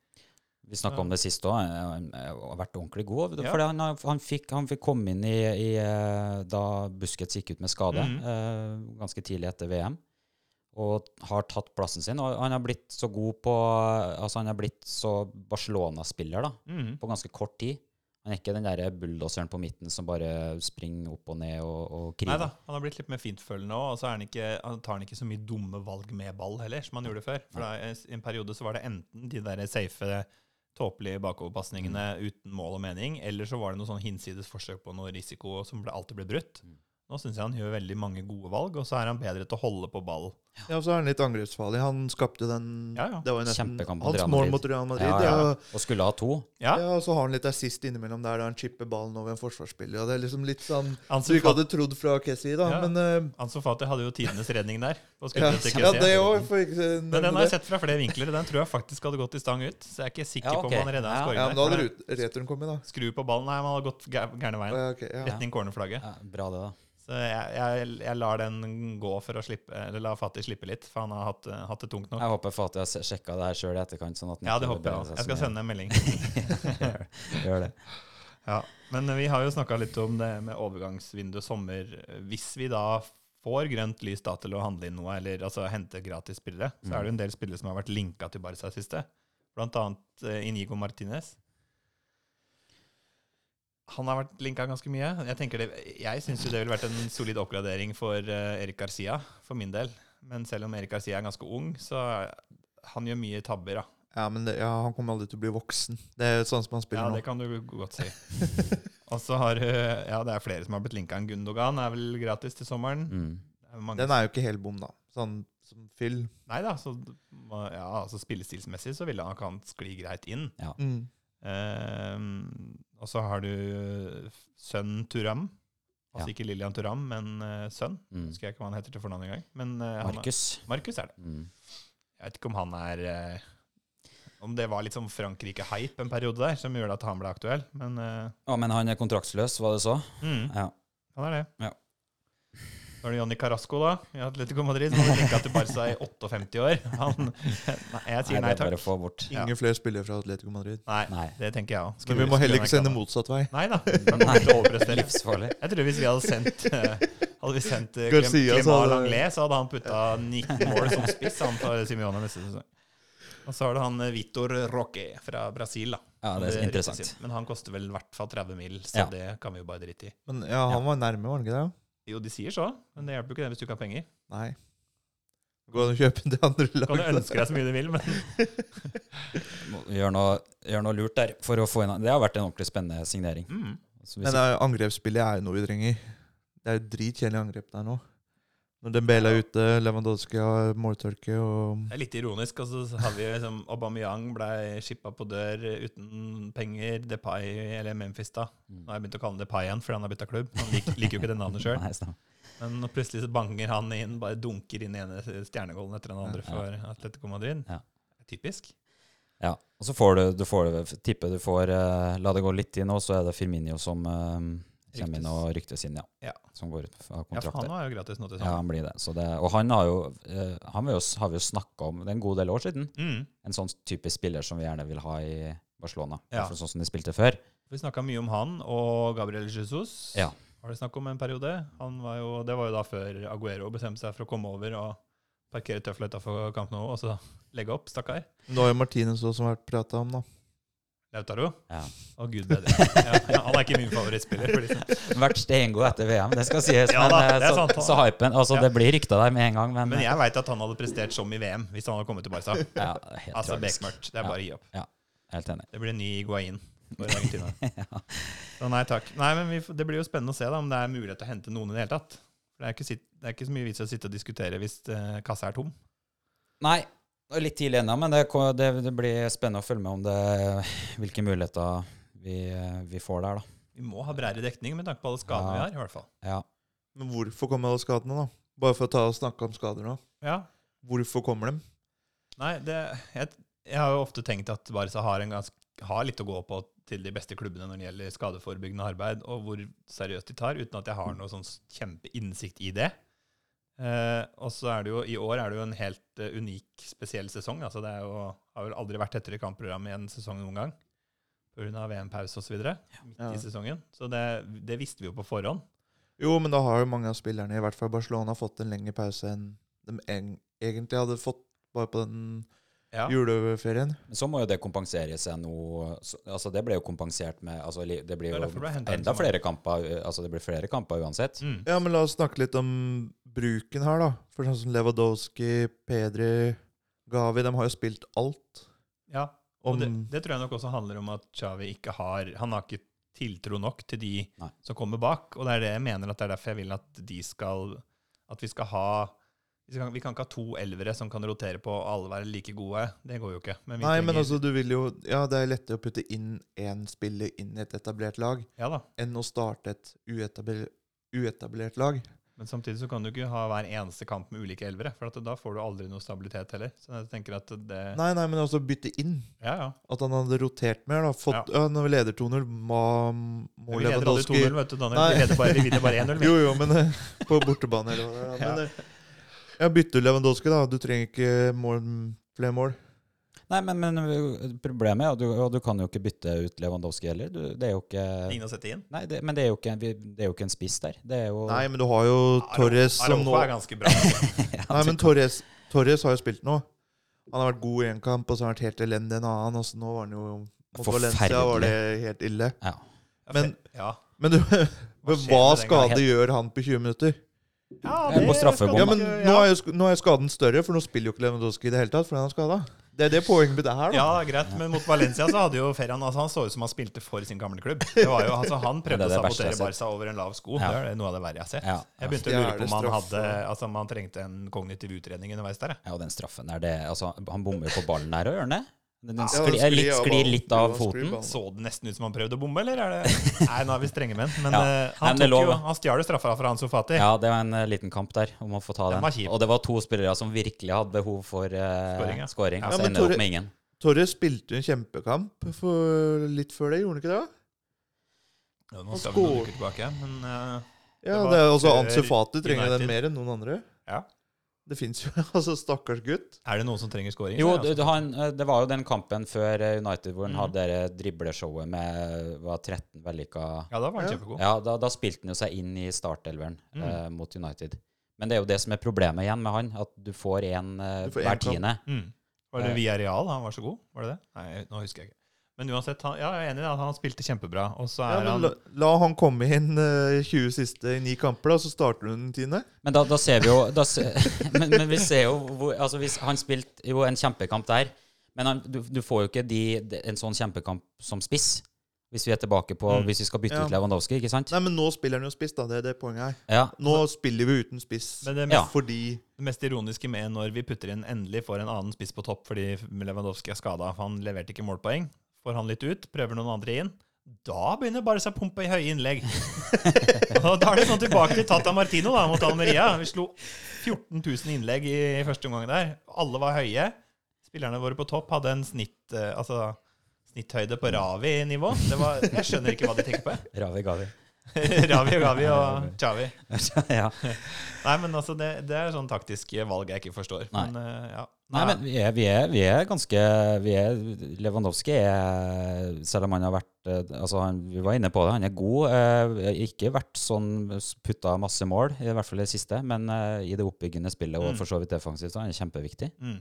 Vi snakka om det sist òg. Han har vært ordentlig god. Ja. Fordi han, han, fikk, han fikk komme inn i, i eh, da Busquets gikk ut med skade, mm -hmm. ganske tidlig etter VM. Og har tatt plassen sin. Og han har blitt så god på Altså, han har blitt så Barcelona-spiller da, mm. på ganske kort tid. Han er ikke den der bulldoseren på midten som bare springer opp og ned og, og Nei da, han har blitt litt mer fintfølende òg, og så han ikke, han tar han ikke så mye dumme valg med ball heller, som han gjorde før. For da, I en periode så var det enten de der safe, tåpelige bakoverpasningene Mm. uten mål og mening, eller så var det noe sånn hinsides forsøk på noe risiko som ble, alltid ble brutt. Mm. Nå syns jeg han gjør veldig mange gode valg, og så er han bedre til å holde på ball. Ja, og så er han litt angrepsfarlig. Han skapte den Ja, ja. Det var jo nesten hans mål mot Real Madrid. Ja, Ja, ja. ja. Og skulle ha to. Ja, Ja, og så har han litt assist innimellom der da han chipper ballen over en forsvarsspiller. Og det er liksom litt sånn Ansu som ikke hadde trodd fra Kessie, da. Ja. Men uh, Ansu Fati hadde jo tidenes redning der. På ja, ja, det òg. Men den har jeg sett fra flere vinkler, og den tror jeg faktisk hadde gått i stang ut. Så jeg er ikke sikker Ja, på om han redda en Ja. scoring Ja, men da hadde returen kommet, da. Skru på ballen. Nei, man hadde gått gæ- gærne veien. Ja, ok, ja. Retning cornerflagget. Ja, bra det, da. Så jeg, jeg, jeg lar den gå for å slippe Eller la Fati slippe litt, for han har hatt, hatt det tungt nå. Jeg håper Fatih har sjekka det her sjøl i etterkant. Sånn Ja, det håper jeg Jeg skal sende en melding. Gjør- Gjør det. Ja. Men vi har jo snakka litt om det med overgangsvindu sommer. Hvis vi da får grønt lys da til å handle inn noe, eller altså hente gratis spillere, så er det jo en del spillere som har vært linka til Barca siste. Blant annet eh, Inigo Martinez. Han har vært linka ganske mye. Jeg tenker det, jeg syns det ville vært en solid oppgradering for eh, Erik Garcia, for min del. Men selv om Erik Garcia er ganske ung, så han gjør mye tabber, da. Ja, men det, ja, han kommer aldri til å bli voksen. Det er sånn som han spiller Ja, nå. det kan du godt si. Og så har Ja, det er flere som har blitt linka. Gundogan er vel gratis til sommeren. Mm. Er Den er jo ikke helt bom, da. Sånn som fyll. Nei da, så, ja, altså spillestilsmessig så ville han kan skli greit inn. Ja. Mm. Ehm, og så har du sønn Turam. Altså Ja. ikke Lillian Turam, men uh, sønn. Mm. Husker jeg ikke hva han heter til fornavn engang. Eh, er- Markus. Markus er det. Mm. Jeg vet ikke om han er uh, Om det var litt sånn Frankrike-hype en periode der, som gjorde at han ble aktuell. Men uh, Ja, men han er kontraktsløs, var det så? mm, Ja. han er det. Ja. Så er det Johnny Carasco, da, i Atletico Madrid, som har at til Barca i 58 år. Han, nei, jeg sier nei er takk. Ja. Ingen flere spillere fra Atletico Madrid. Nei, Nei. det tenker jeg òg. Men vi må heller ikke sende motsatt vei. Nei da. Livsfarlig. Jeg tror hvis vi hadde sendt eh, Hadde vi sendt uh, Clem, Garcia, så Clement hadde- Langlais, så hadde han putta 19 mål som spiss han for Simione neste sesong. Og så har du han eh, Vitor Roque fra Brasil, da. Ja, det er interessant. Men han koster vel i hvert fall 30 mil, så Ja. det kan vi jo bare drite i. Men ja, han var nærme, var han ikke det? Jo, de sier så, men det hjelper jo ikke det hvis du ikke har penger. Nei. Gå og kjøpe det andre Du kan du ønske deg så mye du vil, men Gjør noe, gjør noe lurt der. For å få inn, det har vært en ordentlig spennende signering. mm. Men angrepsspillet er jo noe vi trenger. Det er jo dritkjedelig angrep der nå. Når Dembele er ute, Lewandowski har måltørke og Det er litt ironisk. Og så har vi liksom Aubameyang ble shippa på dør uten penger. Depay, eller Memphis, da. Mm. Nå har jeg begynt å kalle han Depay igjen fordi han har bytta klubb. Han lik, liker jo ikke det navnet sjøl. Men nå plutselig så banger han inn, bare dunker inn ene stjernegålen etter den andre for Atletico Madrid. Ja. Typisk. Ja. Og så får du, du får, tippe du får eh, La det gå litt inn, og så er det Firminio som eh, kommer inn og ryktes inn, ja. Ja. Som går ut av Ja, for han har jo gratis nå til Ja, han blir det. Så det og han har jo, eh, han har jo, har vi jo snakka om det er en god del år siden. Mm. En sånn type spiller som vi gjerne vil ha i Barcelona. Ja. Sånn som de spilte før. Vi snakka mye om han og Gabriel Jesus. Ja. Var det snakk om en periode? Han var jo, det var jo da før Aguero bestemte seg for å komme over og parkere tøfla utafor kampen Nou og så legge opp, stakkar. Nå har jo Martinez også vært prata om, da. Lautaro. Ja. Å, gud bedre. Ja, ja, han er ikke min favorittspiller. For liksom. Vært steingod etter VM, det skal sies. Ja men da, eh, er så, sant. så hypen Altså, Ja. det blir rykta der med en gang, men, Men jeg veit at han hadde prestert som i VM hvis han hadde kommet til Barca. ja, helt Altså bekmørkt. Det er bare å gi opp. Helt enig. Det blir en ny Iguain ja. Så nei takk. Nei, men vi, Det blir jo spennende å se da, om det er mulighet til å hente noen i det hele tatt. For Det er ikke, det er ikke så mye vits i å sitte og diskutere hvis uh, kassa er tom. Nei, litt tidlig ennå, men det, det, det blir spennende å følge med om det, hvilke muligheter vi, vi får der, da. Vi må ha bredere dekning med tanke på alle skadene Ja. vi har. i hvert fall. Ja. Men hvorfor kommer alle skadene, da? Bare for å ta og snakke om skader nå. Ja, Hvorfor kommer de? Nei, det, jeg, jeg har jo ofte tenkt at Barca har, en ganske, har litt å gå på til de beste klubbene når det gjelder skadeforebyggende arbeid, og hvor seriøst de tar, uten at jeg har noe sånn kjempeinnsikt i det. Eh, og så er det jo, I år er det jo en helt uh, unik, spesiell sesong. altså Det er jo, har vel aldri vært tettere kampprogram i en sesong noen gang. Pga. VM-pause osv. midt Ja. i sesongen. Så det, det visste vi jo på forhånd. Jo, men da har jo mange av spillerne, i hvert fall Barcelona, fått en lengre pause enn de eng- egentlig hadde fått bare på den Ja. juleferien. Men så må jo det kompensere seg nå Altså, det ble jo kompensert med altså, Det blir jo det ble enda flere kamper uh, Altså, det blir flere kamper uansett. Mm. Ja, men la oss snakke litt om bruken her, da. For sånn som Lewandowski, Pedri, Gavi, de har jo spilt alt. ja. Og det, det tror jeg nok også handler om at Xavi ikke har Han har ikke tiltro nok til de Nei. som kommer bak. Og det er det jeg mener at det er derfor jeg vil at de skal At vi skal ha kan, vi kan ikke ha to elvere som kan rotere på og alle være like gode. Det går jo ikke. Men Nei, men altså, du vil jo Ja, det er lettere å putte inn én spiller inn i et etablert lag Ja da. enn å starte et uetablert, uetablert lag. Men samtidig så kan du ikke ha hver eneste kamp med ulike elvere, for at da får du aldri noe stabilitet heller. Så jeg tenker at det Nei, nei, men også bytte inn. Ja, ja. At han hadde rotert mer. da Fått, ja. Når vi leder 2-0, må, må Vi leder aldri 2-0, vet du, Daniel. Nei. Vi leder bare, vi vinner bare 1-0. Jo, jo, men eh, på bortebane eller hva det er. Men, eh, ja, bytte Lewandowski, da. Du trenger ikke mål, flere mål. Nei, men, men problemet er at du, du kan jo ikke bytte ut Lewandowski heller. Du, det er jo ikke Ingen å sette inn. Nei, det, men det er, jo ikke, det er jo ikke en spiss der. Det er jo Nei, men du har jo Torres som nå er ganske bra. Ja, Nei, men Torres, Torres har jo spilt nå. Han har vært god i én kamp, og så har han vært helt elendig en annen. Og så nå var han jo mot Valencia var det helt ille. ja. Men- ja. Men du, hva, hva skade gjør han på 20 minutter? Ja, på straffebom. Ja, men nå er, jo, nå er skaden større, for nå spiller jo ikke Lewandowski i det hele tatt fordi han er skada. Det er det poenget med det her, da. Ja, greit, men mot Valencia så hadde jo Ferran altså, Han så ut som han spilte for sin gamle klubb. Det var jo, altså, Han prøvde Det det å sabotere. Barca over en lav sko. Ja. Det er noe av det verre jeg har sett. Ja, Jeg begynte å lure på om han hadde Altså om han trengte en kognitiv utredning underveis der. Ja, og den straffen der, det, altså, han bommer jo på ballen der og gjør han det? Den, den Ja, sklir, den sklir litt, av sklir litt sklir foten. Så det nesten ut som han prøvde å bombe, eller er det Nei, nå er vi strenge menn. Men Ja. eh, han, tok jo, han stjal straffa fra Ansu Fati. Ja, det var en eh, liten kamp der, om å få ta Den den. Og det var to spillere som virkelig hadde behov for uh, Scoring, ja. scoring. Ja, men ender opp med ingen. Torres spilte jo en kjempekamp for litt før det, gjorde han ikke det? Ja, nå skal vi noen uker tilbake, men uh, Ja, Det det er også Ansu Fati trenger United. den mer enn noen andre. Ja. Det fins jo altså Stakkars gutt. er det noen som trenger scoring? Jo, det det, han, eh, det var jo den kampen før eh, United hvor han mm. hadde det dribleshowet med var 13 vellykka Ja, da var han Ja. kjempegod. Ja, da, da spilte han jo seg inn i startelveren Mm. eh, mot United. Men det er jo det som er problemet igjen med han, at du får én Du en hver tiende. Mm. Var det via real han var så god? Var det det? Nei, nå husker jeg ikke. Men uansett, han, ja, jeg er enig i at han spilte kjempebra. Og så er ja, han la, la han komme inn uh, 20 siste ni kamper, da, så starter du den tiende. Men da, da ser vi jo da se, men, men vi ser jo hvor, altså hvis Han spilte jo en kjempekamp der, men han, du, du får jo ikke de, en sånn kjempekamp som spiss. Hvis vi er tilbake på Mm. Hvis vi skal bytte Ja. ut Lewandowski, ikke sant? Nei, men nå spiller han jo spiss, da. Det er det poenget her. Ja, Nå spiller vi uten spiss Men det Ja. mest, fordi det mest ironiske med når vi putter inn endelig får en annen spiss på topp fordi Lewandowski er skada, for han leverte ikke målpoeng, får han litt ut, prøver noen andre inn. Da begynner bare seg å pumpe i høye innlegg. og da er det sånn tilbake til Tata Martino da, mot Almeria. Vi slo 14 000 innlegg i første omgang der. Alle var høye. Spillerne våre på topp hadde en snitt, eh, altså, snitthøyde på Ravi-nivå. Jeg skjønner ikke hva de tenker på. Ravi Gavi. Ravi og Gavi og Chavi. ja. Nei, men altså, det, det er sånn taktisk valg jeg ikke forstår. Nei. Men uh, ja. Nei, men vi er, vi er, vi er ganske vi er, Lewandowski er Selv om han har vært eh, altså han, Vi var inne på det, han er god. Eh, ikke vært sånn putta masse mål, i hvert fall det siste, men eh, i det oppbyggende spillet og Mm. for så vidt defensivt, så er kjempeviktig. Mm.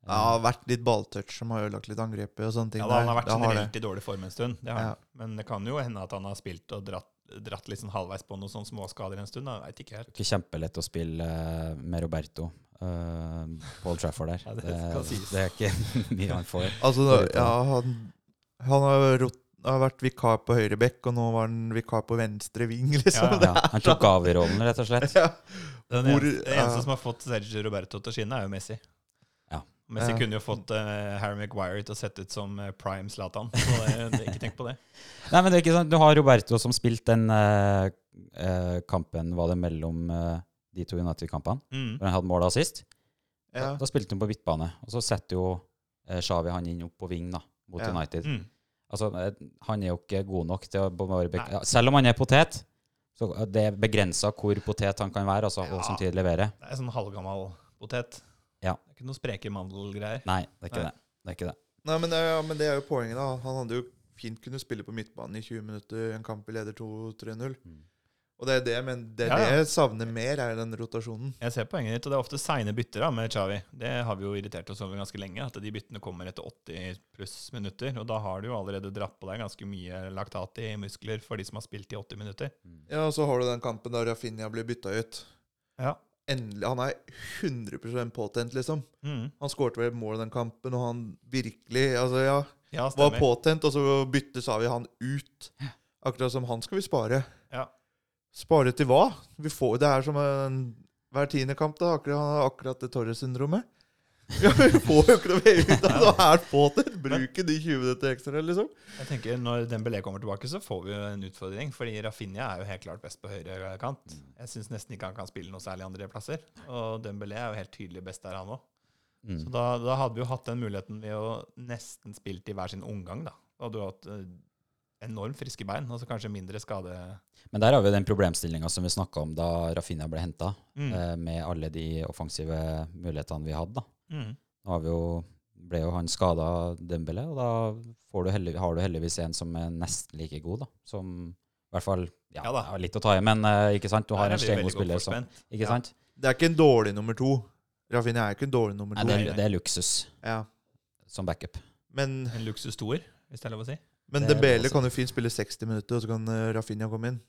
Ja, det har vært litt balltouch som har ødelagt litt angrepet og sånne ting. Ja, da, han har vært generelt i dårlig form en stund. Det har Ja. Men det kan jo hende at han har spilt og dratt, dratt litt sånn halvveis på noen sånne småskader en stund. da. Jeg vet ikke helt. Ikke kjempelett å spille eh, med Roberto. Uh, Paul Trafford der. Ja, det det, det er ikke mye han får. Altså, da, ja, han, han har, rot, har vært vikar på høyre bekk, og nå var han vikar på venstre ving, liksom. Ja, Ja, han tok av i rollen, rett og slett. Ja. Den Hvor- eneste, det eneste som har fått Sergio Roberto til å skinne, er jo Messi. Ja. Messi kunne jo fått uh, Harry Maguire til å sette ut som eh, prime Zlatan. Så det, det, ikke tenk på det. Nei, men det er ikke sånn. Du har Roberto som spilte den uh, uh, kampen Var det mellom eh, de to United-kampene? Mm. Hvor han hadde mål sist. Ja. Da, da spilte han på midtbane. Og så setter jo eh, Xavi han inn opp på ving da, mot Ja. United. Mm. Altså, eh, Han er jo ikke god nok til å ja, Selv om han er potet, så eh, det er begrensa hvor potet han kan være altså, og samtidig levere. Det er sånn halvgammal potet. Ja. Det er ikke noe spreke mandelgreier. Nei, det er ikke Nei. det. Det er ikke det. Nei, men det, er, ja, men det er jo poenget, da. Han hadde jo fint kunne spille på midtbanen i 20 minutter, en kamp vi leder 2-3-0. Mm. Og det er det, men det, er Ja, ja. det jeg savner mer, er den rotasjonen. Jeg ser poenget ditt, og det er ofte seine bytter da, med Chavi. Det har vi jo irritert oss over ganske lenge, at de byttene kommer etter 80 pluss minutter. Og da har du jo allerede dratt på deg ganske mye laktat i muskler for de som har spilt i 80 minutter. Ja, og så har du den kampen der Rafinha blir bytta ut. Ja. Endelig, Han er 100% påtent, liksom. Mm. Han skårte vel mål den kampen, og han virkelig altså ja, Ja, var påtent, og så bytter Savi han ut. Akkurat som han skal vi spare. Ja. Spare til hva? Vi får, det er som en, hver tiende kamp, da. Akkurat, akkurat det Torres-syndromet. Ja, vi får jo ikke noe mer ut av det. Er påtent. Bruke de 20 minutter ekstra, liksom. Jeg tenker Når Dembélé kommer tilbake, så får vi jo en utfordring. Fordi Rafinha er jo helt klart best på høyre kant. Jeg syns nesten ikke han kan spille noe særlig andre plasser. Og Dembélé er jo helt tydelig best der, han òg. Mm. Så da, da hadde vi jo hatt den muligheten ved å nesten spilt i hver sin omgang, da. Da hadde du hatt eh, enormt friske bein, og så kanskje mindre skade... Men der har vi den problemstillinga som vi snakka om da Rafinha ble henta, Mm. eh, med alle de offensive mulighetene vi hadde. da. Mm. Nå har vi jo, ble jo han skada, Dembélé, og da får du heldig, har du heldigvis en som er nesten like god, da. Som i hvert fall ja, Ja da. litt å ta i, men eh, ikke sant? Du har en stengod spiller Så. Ikke Ja. sant? Det er ikke en dårlig nummer to. Rafinha er ikke en dårlig nummer Nei, to. det, er, det er luksus Ja. som backup. Men, En luksus toer, hvis det er lov å si. men Dembele kan jo fint spille 60 minutter, og så kan eh, Rafinha komme inn.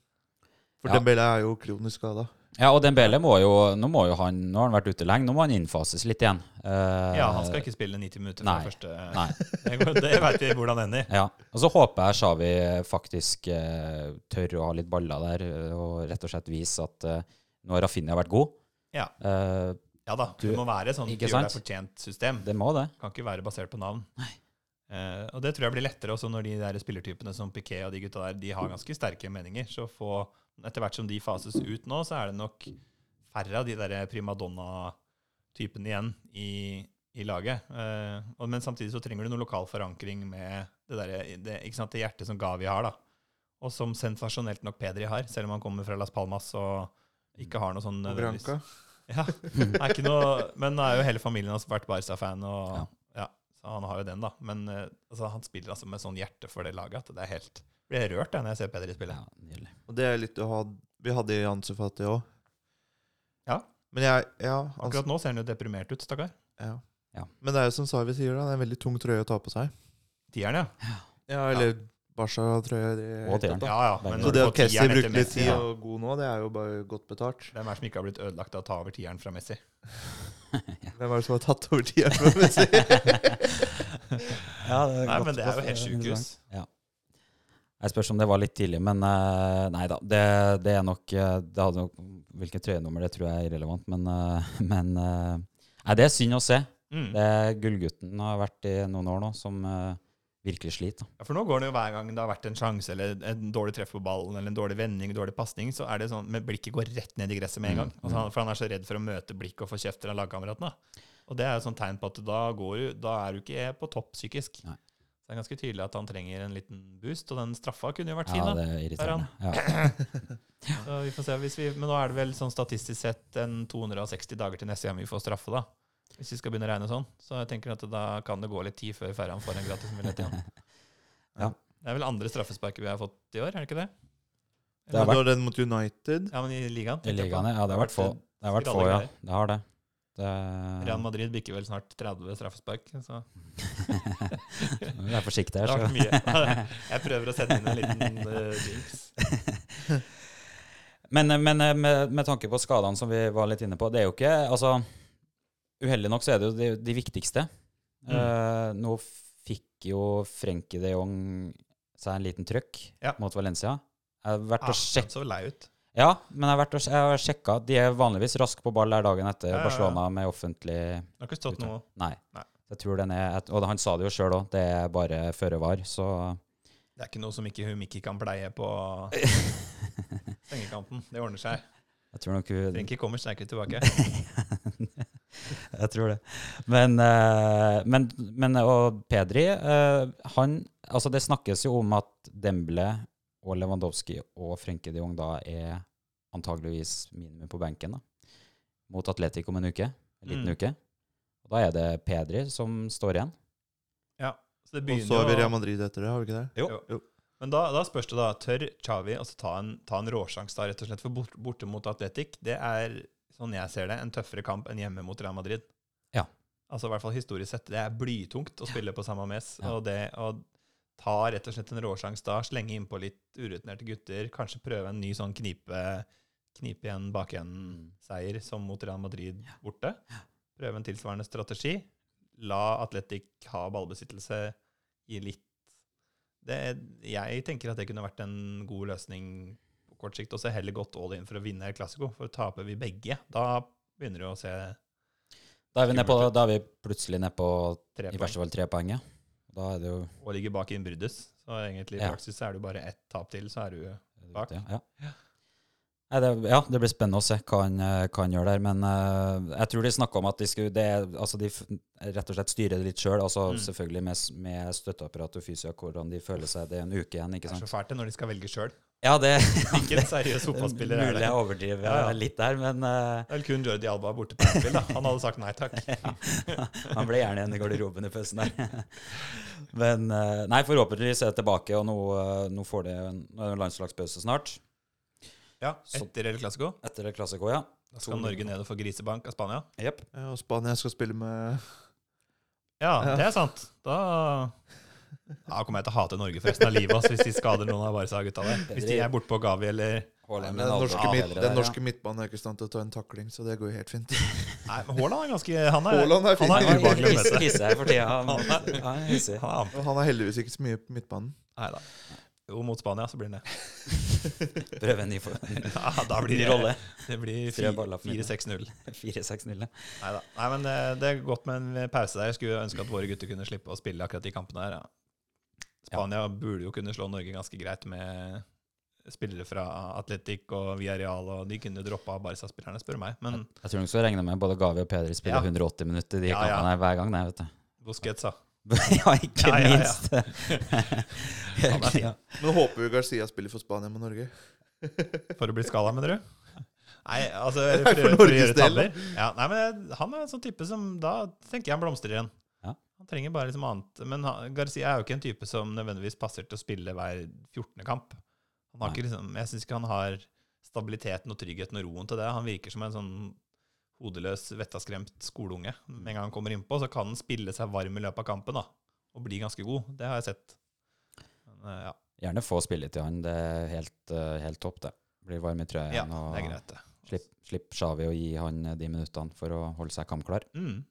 For Ja. Dembele er jo kronisk skada. Ja, og Dembele må jo Nå må jo han Nå har han vært ute lenge, nå må han innfases litt igjen. Uh, Ja, han skal ikke spille 90 minutter fra Nei. første Nei. Det, vet vi hvordan det ender. Ja. Og så håper jeg Shawi faktisk uh, tør å ha litt baller der, eh, og rett og slett vise at uh, nå har Rafinha vært god. Ja. Ja da, det må være sånn ikke gjør deg fortjent system. det må det. Kan ikke være basert på navn. Nei. og det tror jeg blir lettere også når de der spillertypene som Piquet og de gutta der, de har ganske sterke meninger. Så få, etter hvert som de fases ut nå, så er det nok færre av de der primadonna-typene igjen i, i laget. Eh, og, men samtidig så trenger du noe lokal forankring med det, der, det, ikke sant, det hjertet som Gavi har, da. Og som sensasjonelt nok Pedri har, selv om han kommer fra Las Palmas og ikke har noe sånn Og nødvendigvis- ja, er ikke noe, men nå er jo hele familien hans vært Barca-fan, og Ja. ja. så han har jo den, da. Men eh, altså, han spiller altså med sånn hjerte for det laget at det er helt blir jeg rørt jeg, når jeg ser Peder i spillet. Ja, nydelig. Og det er litt å ha Vi hadde i Ansu Fati òg. Ja. Men jeg Ja. altså, Akkurat nå ser han jo deprimert ut, stakkar. ja. Ja. Men det er jo som Savi sier, da. Det er en veldig tung trøye å ta på seg. Tieren, ja. Ja, eller Barca-trøye. Og tieren. Ja, ja. Men Så det at får Kessie brukte litt tid og god nå, det er jo bare godt betalt. Hvem er det som ikke har blitt ødelagt av å ta over tieren fra Messi? Hvem er det som har tatt over tieren fra Messi? Ja, det er Nei, godt- men det er jo helt sjukehus. Jeg spørs om det var litt tidlig, men uh, nei da. Det, det er nok eh, det hadde nok, Hvilket trøyenummer, det tror jeg er irrelevant, men, uh, men uh, Nei, det er synd å se. Mm. Det Gullgutten har vært i noen år nå, som virkelig sliter. Ja, for nå går det jo hver gang det har vært en sjanse eller en dårlig treff på ballen eller en dårlig vending, dårlig pasning, så er det sånn med blikket går rett ned i gresset med en gang. Mm. Altså, for han er så redd for å møte blikk og få kjeft av lagkameratene. Og det er jo sånn tegn på at da, går du, da er du ikke på topp psykisk. Nei. Det er ganske tydelig at han trenger en liten boost, og den straffa kunne jo vært fin. Ja, da. det er irriterende. Ja. Så vi får se hvis vi, men nå er det vel sånn statistisk sett en 260 dager til neste gang vi får straffe, da. Hvis vi skal begynne å regne sånn. Så jeg tenker at da kan det gå litt tid før Ferran får en gratismulighet igjen. Ja. Det er vel andre straffesparket vi har fått i år, er det ikke det? Det har var den mot United. Ja, men i ligaen. I ligaen, ja. Det har vært få. Det har vært få, ja. Det har det. Det Real Madrid bikker vel snart 30 straffespark. Så Jeg er forsiktig her, så. Jeg prøver å sende inn en liten uh, jinx. Men, men eh, med, med tanke på skadene som vi var litt inne på, det er jo ikke Altså, uheldig nok så er det jo de, de viktigste. Mm. Uh, nå fikk jo Frenkie de Jong seg en liten trøkk Ja. mot Valencia. Jeg har vært Ah, og sjekk... den så lei ut. Ja, men jeg har vært og jeg har sjekka. De er vanligvis raske på ball der dagen etter Ja. Barcelona med offentlig Det har ikke stått noe Nei. Nei. Jeg tror den er Og han sa det jo sjøl òg, det er bare føre var, så Det er ikke noe som ikke hun Mikki kan pleie på sengekanten. Det ordner seg. jeg tror nok hun Frenkie kommer sterkere tilbake. Jeg tror det. Men, eh, men, men og Pedri eh, han, altså Det snakkes jo om at Demble og Lewandowski og Frenke de Jong da er antageligvis minimum på benken da, mot Atletic om en uke. En liten Mm. uke. Og Da er det Pedri som står igjen. Ja, så det Og så har vi Real Madrid etter det, har vi ikke det? Jo. Jo. Men da, da spørs det, da. Tør Xavi altså ta en, ta en råsjanse da, rett og slett? For bort, borte mot Atletic, det er, sånn jeg ser det, en tøffere kamp enn hjemme mot Real Madrid. Ja. Altså i hvert fall historisk sett. Det er blytungt å spille på samme mes. Ja. Og det å ta rett og slett en råsjanse da, slenge innpå litt urutinerte gutter, kanskje prøve en ny sånn knipe, knipe igjen bak igjen-seier som mot Real Madrid borte. Prøve en tilsvarende strategi. La Atletic ha ballbesittelse, gi litt det, jeg tenker at det kunne vært en god løsning på kort sikt. Og så heller gått all in for å vinne Classico, For taper vi begge, da begynner det å se Da er på, da er vi plutselig nede på tre i verste fall tre poeng. Ja. Da er det jo Og ligger bak innbruddes. Så egentlig i Ja. praksis er det jo bare ett tap til, så er du Bak. Ja. Nei, det, ja, det blir spennende å se hva han, eh, hva han gjør der. Men uh, jeg tror de snakka om at de skulle det, altså de rett og slett styrer det litt sjøl. Altså, Mm. Selvfølgelig med, med støtteapparat og fysio, hvordan de føler seg. Det er en uke igjen, ikke Det er så fælt det når de skal velge sjøl. Ja, det Ikke en seriøs fotballspiller er Mulig det. jeg overdriver Ja, ja. litt der, men uh, Det er vel kun Jordi Alba borte på spill, da. Han hadde sagt nei takk. han ble gjerne igjen i garderoben i pausen der. Men uh, nei, forhåpentligvis er det tilbake, og nå, eh, nå får det en landslagspause snart. Ja, etter El Clásico. Etter El Clásico, ja. Da skal Norge ned og få grisebank av Spania. Yep. Ja, og Spania skal spille med Ja, Ja. det er sant. Da da kommer jeg til å hate Norge for resten av livet hvis de skader noen av Barca-gutta der. Hvis de er borte på Gavi eller Haaland Den norske, midt, den der, ja. norske midtbanen er ikke i stand til å ta en takling, så det går jo helt fint. Nei, men Haaland er ganske Han er, Haaland er fin. han er Han ubehagelig å møte. hisser her for tida. Han Han. Han er han er heldigvis ikke så mye på midtbanen. Nei da. Jo, mot Spania så blir han det. Prøve en ny, for- Ja, da blir det, rolle. det blir Tre baller for 4-6-0. 4-6-0. Nei da. Nei, men det, det er godt med en pause der. Jeg skulle ønske at våre gutter kunne slippe å spille akkurat de kampene her. Ja. Spania burde jo kunne slå Norge ganske greit med spillere fra Atletic og Villarreal, og de kunne droppa Barca-spillerne, spør du meg. Men Jeg tror nok så regner med både Gavi og Pedri spiller Ja. 180 minutter de Ja, ja. kampene hver gang. Nei, vet du. Busquets, da. ja, ikke Ja, ja, ja. minst. Ja. Men håper vi Garcia spiller for Spania med Norge. For å bli skada, mener du? Nei, altså for For, for, å Norges del, Ja, nei, men Han er en sånn type som Da tenker jeg han blomstrer igjen. Han trenger bare liksom annet. Men han, Garcia er jo ikke en type som nødvendigvis passer til å spille hver 14. kamp. Han har ikke liksom, jeg syns ikke han har stabiliteten og tryggheten og roen til det. Han virker som en sånn hodeløs, vettaskremt skoleunge. Med en gang han kommer innpå, så kan han spille seg varm i løpet av kampen da, og bli ganske god. Det har jeg sett. Men, eh, ja. Gjerne få spillet til han. Det er helt, eh, helt topp, det. Blir varm i trøya ja, og. Slipp, slipp Xavi å gi han eh, de minuttene for å holde seg kampklar. Mm.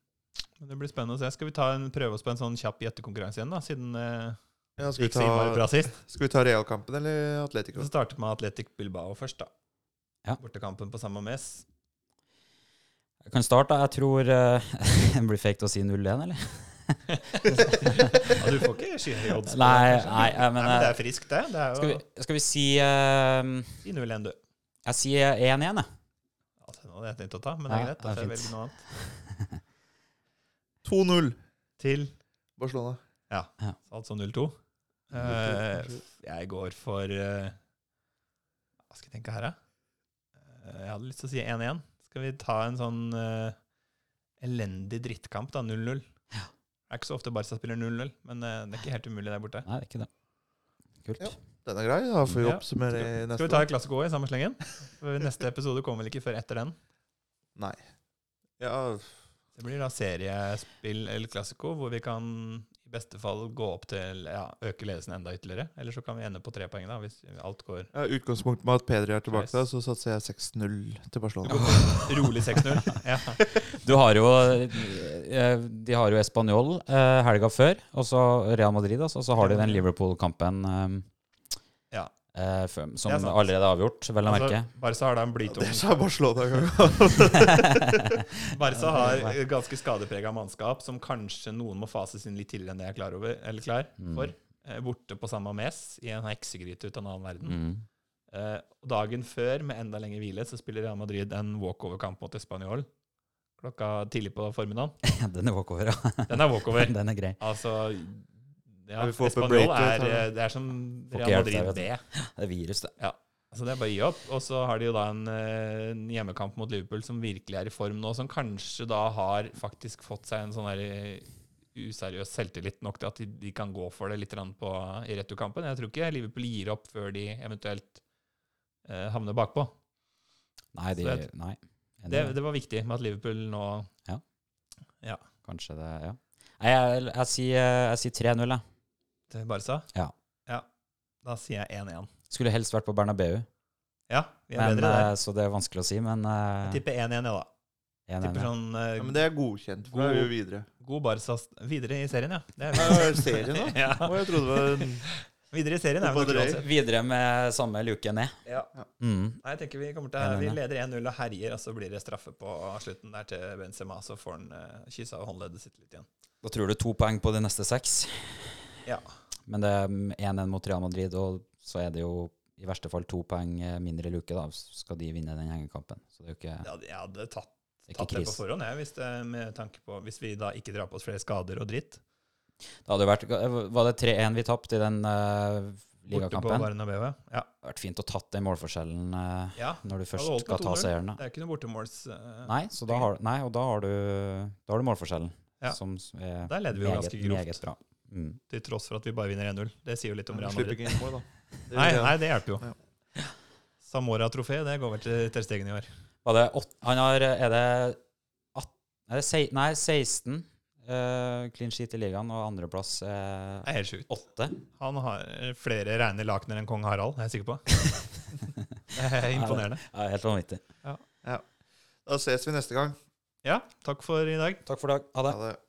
Men Det blir spennende å se. Skal vi ta en, prøve oss på en sånn kjapp gjettekonkurranse igjen, da? Siden eh, Ja, skal, vi gikk så innmari bra sist. skal vi ta realkampen eller Atletico? Vi startet med Atletic Bilbao først, da. Ja. Bortekampen på samme mess. Jeg kan starte. Jeg tror eh, det blir fake å si 0-1, eller? Ja, du får ikke skyhøye odds Nei, nei, Nei, men det er friskt, det. Det er Skal vi, skal vi si uh, Si 0-1, du. Jeg sier 1-1, jeg. Det nå hadde jeg tenkt å ta, men det er greit. Da det er får jeg velge noe annet. 2-0 Til Barcelona. Ja, altså 0-2. Uh, jeg går for uh, Hva skal jeg tenke her, da? Uh, jeg hadde lyst til å si 1-1. Skal vi ta en sånn eh, elendig drittkamp, da? 0-0. Det er ikke så ofte Barca spiller 0-0, men det er ikke helt umulig der borte. Nei, det er ikke det. Kult. Ja. Den er grei. Da får vi Ja. neste Skal vi ta Classico i samme slengen? Neste episode kommer vel ikke før etter den. Nei. Ja, Det blir da seriespill eller Classico, hvor vi kan i beste fall gå opp til ja, øke ledelsen enda ytterligere. Eller så kan vi ende på tre poeng, da, hvis alt går ja utgangspunkt med at Pedri er tilbake, da, så satser jeg 6-0 til Barcelona. rolig 6-0. Ja. Du har jo eh, De har jo Español eh, helga før, og så Real Madrid, altså, og så har de den Liverpool-kampen eh, Ja. eh, som Det er allerede er avgjort, vel å merke. Altså, Barca har da en blytung Det sa Barcelona en gang. Barca har ganske skadeprega mannskap som kanskje noen må fases inn litt tidligere enn det jeg er klar, over, eller klar Mm. for. Eh, Borte på samme mes i en heksegryte ut av en annen verden. Mm. Uh, dagen før, med enda lengre hvile, så spiller Real Madrid en walkover-kamp mot Español klokka tidlig på formiddagen. Den er walkover, ja. Den er walkover. Den er grei. Altså ja, Ja, vi får opp en Español break, er, det. eh, er som Real Madrid B. Det er virus, det. Så Det er bare å gi opp. Og så har de jo da en, eh, en hjemmekamp mot Liverpool som virkelig er i form nå, som kanskje da har faktisk fått seg en sånn der eh, useriøs selvtillit nok til at de, de kan gå for det litt på, i returkampen. Jeg tror ikke Liverpool gir opp før de eventuelt eh, havner bakpå. Nei, de, det, nei. Det, det. var viktig med at Liverpool nå Ja, Kanskje det, ja. Nei, jeg, jeg, sier, jeg sier 3-0, jeg. Til Barca Ja. ja. Da sier jeg 1-1. Skulle helst vært på Bernabeu, Ja, vi er men, bedre der. eh, så det er vanskelig å si, men Jeg uh, tipper 1-1, jeg, da. 1-1. Tipper sånn uh, Ja, men det er godkjent, for er jo videre. god Barca videre i serien, ja. Det er Ja, er serien, da? ja. Å, jeg trodde det var en Videre i serien er uansett. Videre med samme luke ned. Ja. Mm. Nei, jeg tenker Vi kommer til Vi leder 1-0 og herjer, og så blir det straffe på slutten der til Benzema. Så får han uh, kyssa håndleddet sitt litt igjen. Da tror du to poeng på de neste seks. Ja. Men det er 1-1 mot Real Madrid, og så er det jo i verste fall to poeng eh, mindre luke, da, skal de vinne den hengekampen. Så det er jo ikke, Ja, jeg hadde tatt, tatt det på forhånd, jeg, hvis, det, med tanke på, hvis vi da ikke drar på oss flere skader og dritt. Det hadde vært, var det 3-1 vi tapte i den uh, ligakampen? Bernabeu. Ja. Det hadde vært fint å tatt den målforskjellen uh, ja. når du først skal ta 2-0. seieren. Det er ikke noe bortemåls... Uh, Nei, så da har, nei, og da har du, da har du målforskjellen, Ja. som er Der leder vi jo ganske grovt. Mm. til tross for at vi bare vinner 1-0. Det sier jo litt om Real Madrid. ikke inn mål, da. Det Nei, nei, det hjelper jo. Ja. Samora-trofé, det går vel til Ter Stegen i år. Var det åt, han har, er det, at, er det se, nei, 16 uh, clean sheet i ligaen, og andreplass er er helt sjukt. 8. Han har flere reine lakener enn kong Harald, er jeg sikker på. Det er imponerende. Ja, helt vanvittig. Da ses vi neste gang. Ja, takk for i dag. Takk for i dag. Ha det. Ha det.